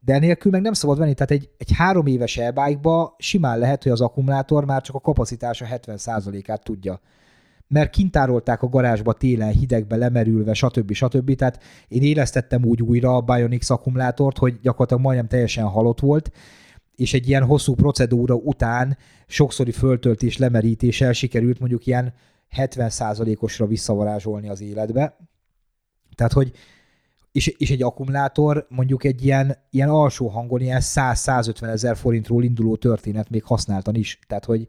Speaker 2: de nélkül meg nem szabad venni, tehát egy, egy három éves e simán lehet, hogy az akkumulátor már csak a kapacitása 70%-át tudja mert kintárolták a garázsba télen, hidegbe, lemerülve, stb. stb. Tehát én élesztettem úgy újra a Bionics akkumulátort, hogy gyakorlatilag majdnem teljesen halott volt, és egy ilyen hosszú procedúra után sokszori föltöltés, lemerítéssel sikerült mondjuk ilyen 70%-osra visszavarázsolni az életbe. Tehát, hogy és, és egy akkumulátor mondjuk egy ilyen, ilyen alsó hangon, ilyen 100-150 ezer forintról induló történet még használtan is. Tehát, hogy,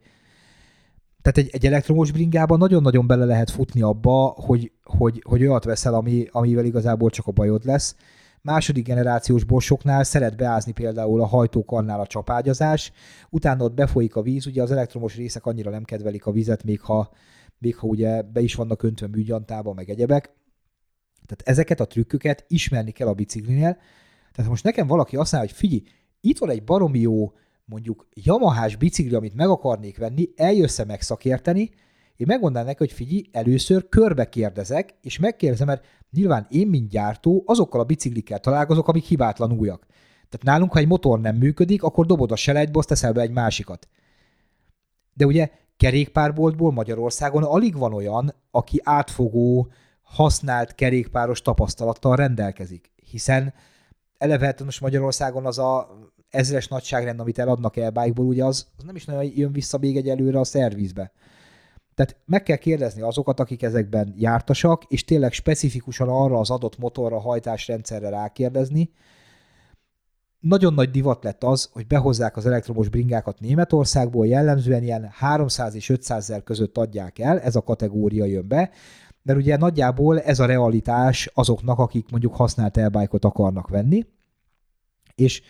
Speaker 2: tehát egy, egy elektromos bringában nagyon-nagyon bele lehet futni abba, hogy, hogy, hogy olyat veszel, ami, amivel igazából csak a bajod lesz. Második generációs borsoknál szeret beázni például a hajtókarnál a csapágyazás, utána ott befolyik a víz, ugye az elektromos részek annyira nem kedvelik a vizet, még ha, még ha ugye be is vannak öntve műgyantába, meg egyebek. Tehát ezeket a trükköket ismerni kell a biciklinél. Tehát most nekem valaki azt mondja, hogy figyelj, itt van egy baromi jó mondjuk Yamahás bicikli, amit meg akarnék venni, eljössze meg szakérteni, én megmondanám neki, hogy figyelj, először körbe kérdezek, és megkérdezem, mert nyilván én, mint gyártó, azokkal a biciklikkel találkozok, amik hibátlan újak. Tehát nálunk, ha egy motor nem működik, akkor dobod a selejtbe, azt teszel be egy másikat. De ugye kerékpárboltból Magyarországon alig van olyan, aki átfogó, használt kerékpáros tapasztalattal rendelkezik. Hiszen eleve hát most Magyarországon az a ezres nagyságrend, amit eladnak el bike-ból, ugye az, az nem is nagyon jön vissza még egy előre a szervizbe. Tehát meg kell kérdezni azokat, akik ezekben jártasak, és tényleg specifikusan arra az adott motorra, hajtásrendszerre rákérdezni. Nagyon nagy divat lett az, hogy behozzák az elektromos bringákat Németországból, jellemzően ilyen 300 és 500 ezer között adják el, ez a kategória jön be, mert ugye nagyjából ez a realitás azoknak, akik mondjuk használt elbájkot akarnak venni, és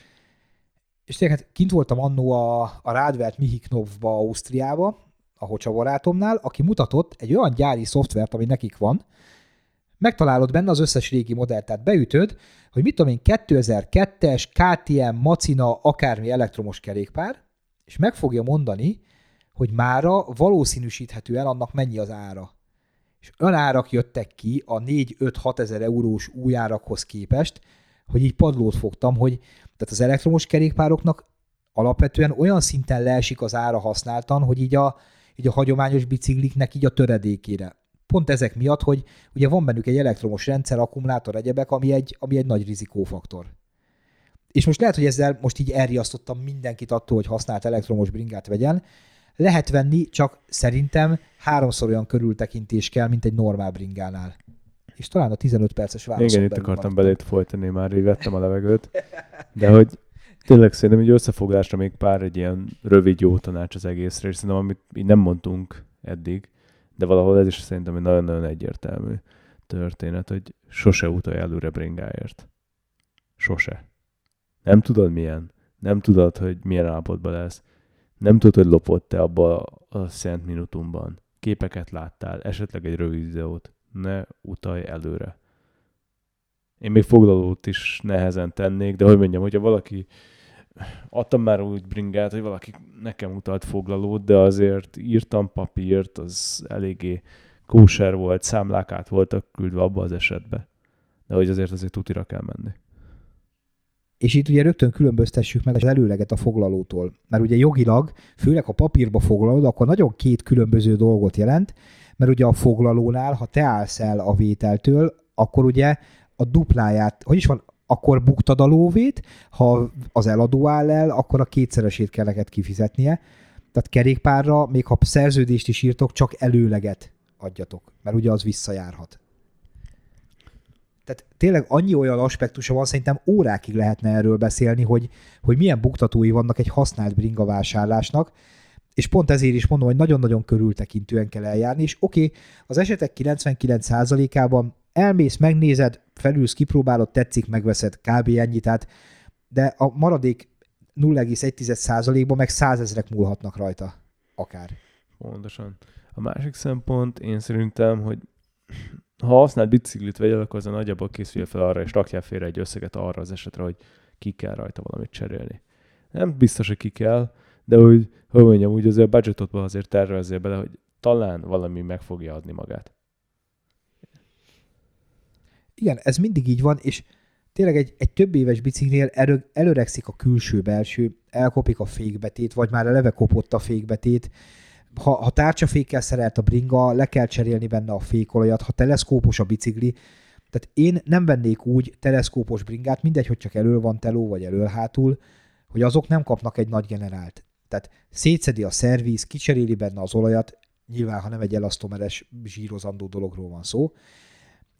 Speaker 2: és tényleg hát kint voltam annó a, a Rádvert Mihiknovba, Ausztriába, a Hocsa barátomnál, aki mutatott egy olyan gyári szoftvert, ami nekik van, megtalálod benne az összes régi modellt, tehát beütöd, hogy mit tudom én, 2002-es KTM, Macina, akármi elektromos kerékpár, és meg fogja mondani, hogy mára valószínűsíthetően annak mennyi az ára. És olyan árak jöttek ki a 4-5-6 ezer eurós új árakhoz képest, hogy így padlót fogtam, hogy tehát az elektromos kerékpároknak alapvetően olyan szinten leesik az ára használtan, hogy így a, így a hagyományos bicikliknek így a töredékére. Pont ezek miatt, hogy ugye van bennük egy elektromos rendszer, akkumulátor, egyebek, ami egy, ami egy nagy rizikófaktor. És most lehet, hogy ezzel most így elriasztottam mindenkit attól, hogy használt elektromos bringát vegyen. Lehet venni, csak szerintem háromszor olyan körültekintés kell, mint egy normál bringánál és talán a 15 perces válasz.
Speaker 1: Igen, itt akartam belét folytani, már így vettem a levegőt. De hogy tényleg szerintem egy összefoglásra még pár egy ilyen rövid jó tanács az egészre, és szerintem amit így nem mondtunk eddig, de valahol ez is szerintem egy nagyon-nagyon egyértelmű történet, hogy sose utalj előre bringáért. Sose. Nem tudod milyen. Nem tudod, hogy milyen állapotban lesz. Nem tudod, hogy lopott te abba a szent minutumban. Képeket láttál, esetleg egy rövid videót ne utalj előre. Én még foglalót is nehezen tennék, de hogy mondjam, hogyha valaki adtam már úgy bringát, hogy valaki nekem utalt foglalót, de azért írtam papírt, az eléggé kóser volt, számlák át voltak küldve abba az esetbe. De hogy azért azért tutira kell menni.
Speaker 2: És itt ugye rögtön különböztessük meg az előleget a foglalótól. Mert ugye jogilag, főleg ha papírba foglalod, akkor nagyon két különböző dolgot jelent mert ugye a foglalónál, ha te állsz el a vételtől, akkor ugye a dupláját, hogy is van, akkor buktad a lóvét, ha az eladó áll el, akkor a kétszeresét kell neked kifizetnie. Tehát kerékpárra, még ha szerződést is írtok, csak előleget adjatok, mert ugye az visszajárhat. Tehát tényleg annyi olyan aspektusa van, szerintem órákig lehetne erről beszélni, hogy, hogy milyen buktatói vannak egy használt bringa vásárlásnak, és pont ezért is mondom, hogy nagyon-nagyon körültekintően kell eljárni, és oké, okay, az esetek 99%-ában elmész, megnézed, felülsz, kipróbálod, tetszik, megveszed, kb. ennyi, tehát, de a maradék 0,1%-ban meg százezrek múlhatnak rajta, akár.
Speaker 1: Pontosan. A másik szempont, én szerintem, hogy ha használt biciklit vegyél, akkor az a nagyjából készülj fel arra, és rakjál félre egy összeget arra az esetre, hogy ki kell rajta valamit cserélni. Nem biztos, hogy ki kell, de hogy, hogy mondjam, úgy azért a budgetotban azért tervezzél bele, hogy talán valami meg fogja adni magát.
Speaker 2: Igen, ez mindig így van, és tényleg egy, egy több éves biciklinél elő, előregszik a külső-belső, elkopik a fékbetét, vagy már eleve kopott a fékbetét, ha, ha tárcsafékkel szerelt a bringa, le kell cserélni benne a fékolajat, ha teleszkópos a bicikli, tehát én nem vennék úgy teleszkópos bringát, mindegy, hogy csak elől van teló, vagy elől hátul, hogy azok nem kapnak egy nagy generált. Tehát szétszedi a szerviz, kicseréli benne az olajat, nyilván, ha nem egy elasztomeres zsírozandó dologról van szó,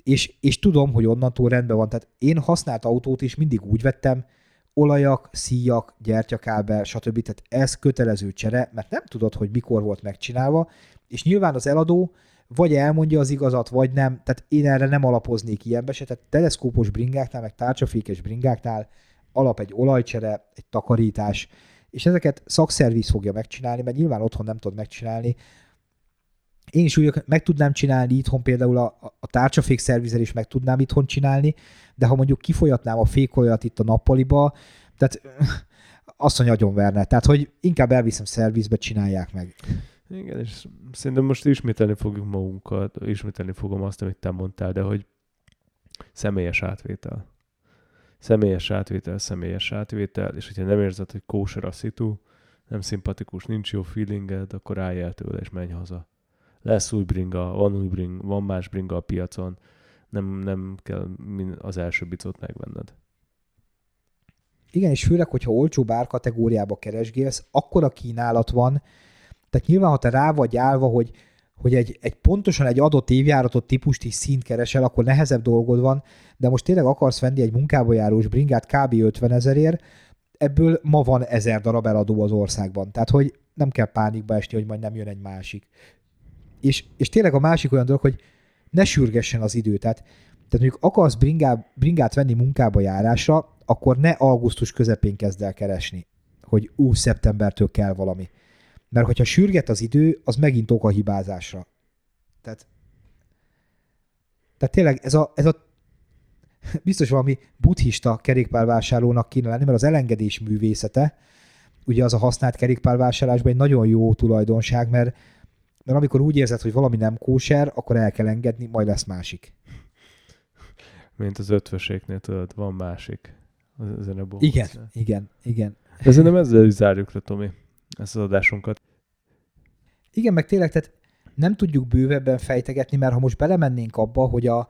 Speaker 2: és, és tudom, hogy onnantól rendben van. Tehát én használt autót is mindig úgy vettem, olajak, szíjak, gyertyakábel, stb. Tehát ez kötelező csere, mert nem tudod, hogy mikor volt megcsinálva, és nyilván az eladó vagy elmondja az igazat, vagy nem. Tehát én erre nem alapoznék ilyenbe se. Tehát teleszkópos bringáknál, meg tárcsafékes bringáknál alap egy olajcsere, egy takarítás, és ezeket szakszerviz fogja megcsinálni, mert nyilván otthon nem tudod megcsinálni. Én is úgy meg tudnám csinálni itthon, például a, a tárcsafék szervizer is meg tudnám itthon csinálni, de ha mondjuk kifolyatnám a fékoljat itt a nappaliba, tehát *laughs* azt mondja, verne. Tehát, hogy inkább elviszem szervizbe, csinálják meg.
Speaker 1: Igen, és szerintem most ismételni fogjuk magunkat, ismételni fogom azt, amit te mondtál, de hogy személyes átvétel. Személyes átvétel, személyes átvétel, és hogyha nem érzed, hogy kóser a szitu, nem szimpatikus, nincs jó feelinged, akkor állj el tőle, és menj haza. Lesz új bringa, van új bring, van más bringa a piacon, nem, nem kell az első bicot megvenned.
Speaker 2: Igen, és főleg, hogyha olcsó bár kategóriába keresgélsz, akkor a kínálat van, tehát nyilván, ha te rá vagy állva, hogy, hogy egy, egy pontosan egy adott évjáratot típust is szint keresel, akkor nehezebb dolgod van, de most tényleg akarsz venni egy munkába járós bringát kb. 50 ezerért, ebből ma van ezer darab eladó az országban. Tehát, hogy nem kell pánikba esni, hogy majd nem jön egy másik. És, és tényleg a másik olyan dolog, hogy ne sürgessen az idő. Tehát, tehát mondjuk akarsz bringá, bringát venni munkába járásra, akkor ne augusztus közepén kezd el keresni, hogy ú, szeptembertől kell valami. Mert hogyha sürget az idő, az megint ok a hibázásra. Tehát, tehát tényleg ez a, ez a *laughs* biztos valami buddhista kerékpárvásárlónak kéne lenni, mert az elengedés művészete, ugye az a használt kerékpárvásárlásban egy nagyon jó tulajdonság, mert, mert amikor úgy érzed, hogy valami nem kóser, akkor el kell engedni, majd lesz másik.
Speaker 1: Mint az ötvöséknél, tudod, van másik. Ezen a
Speaker 2: igen, igen, igen.
Speaker 1: De nem ezzel is zárjuk le, Tomi ezt az adásunkat.
Speaker 2: Igen, meg tényleg, tehát nem tudjuk bővebben fejtegetni, mert ha most belemennénk abba, hogy a,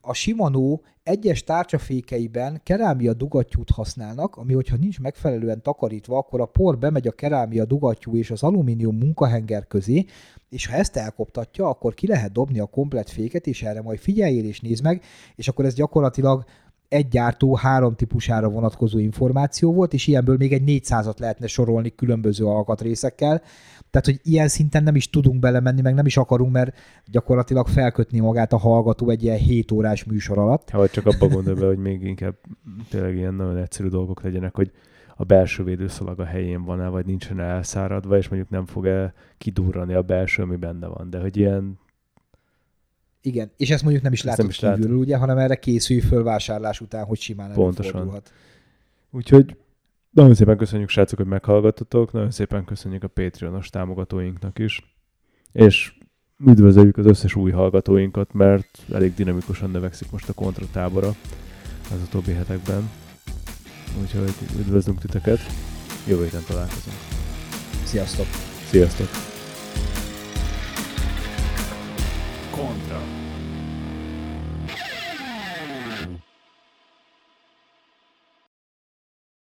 Speaker 2: a Shimano egyes tárcsafékeiben kerámia dugattyút használnak, ami hogyha nincs megfelelően takarítva, akkor a por bemegy a kerámia dugattyú és az alumínium munkahenger közé, és ha ezt elkoptatja, akkor ki lehet dobni a komplet féket, és erre majd figyeljél és nézd meg, és akkor ez gyakorlatilag egy gyártó három típusára vonatkozó információ volt, és ilyenből még egy 400-at lehetne sorolni különböző alkatrészekkel. Tehát, hogy ilyen szinten nem is tudunk belemenni, meg nem is akarunk, mert gyakorlatilag felkötni magát a hallgató egy ilyen 7 órás műsor alatt.
Speaker 1: Ha csak abba gondolj be, hogy még inkább tényleg ilyen nagyon egyszerű dolgok legyenek, hogy a belső védőszalag a helyén van-e, vagy nincsen elszáradva, és mondjuk nem fog-e kidurrani a belső, ami benne van. De hogy ilyen
Speaker 2: igen, és ezt mondjuk nem is látod kívülről, ugye, hanem erre készülj föl vásárlás után, hogy simán Pontosan.
Speaker 1: Úgyhogy nagyon szépen köszönjük, srácok, hogy meghallgattatok, nagyon szépen köszönjük a Patreonos támogatóinknak is, és üdvözöljük az összes új hallgatóinkat, mert elég dinamikusan növekszik most a kontratábora az utóbbi hetekben. Úgyhogy üdvözlünk titeket, jövő héten találkozunk.
Speaker 2: Sziasztok!
Speaker 1: Sziasztok!
Speaker 3: Contra.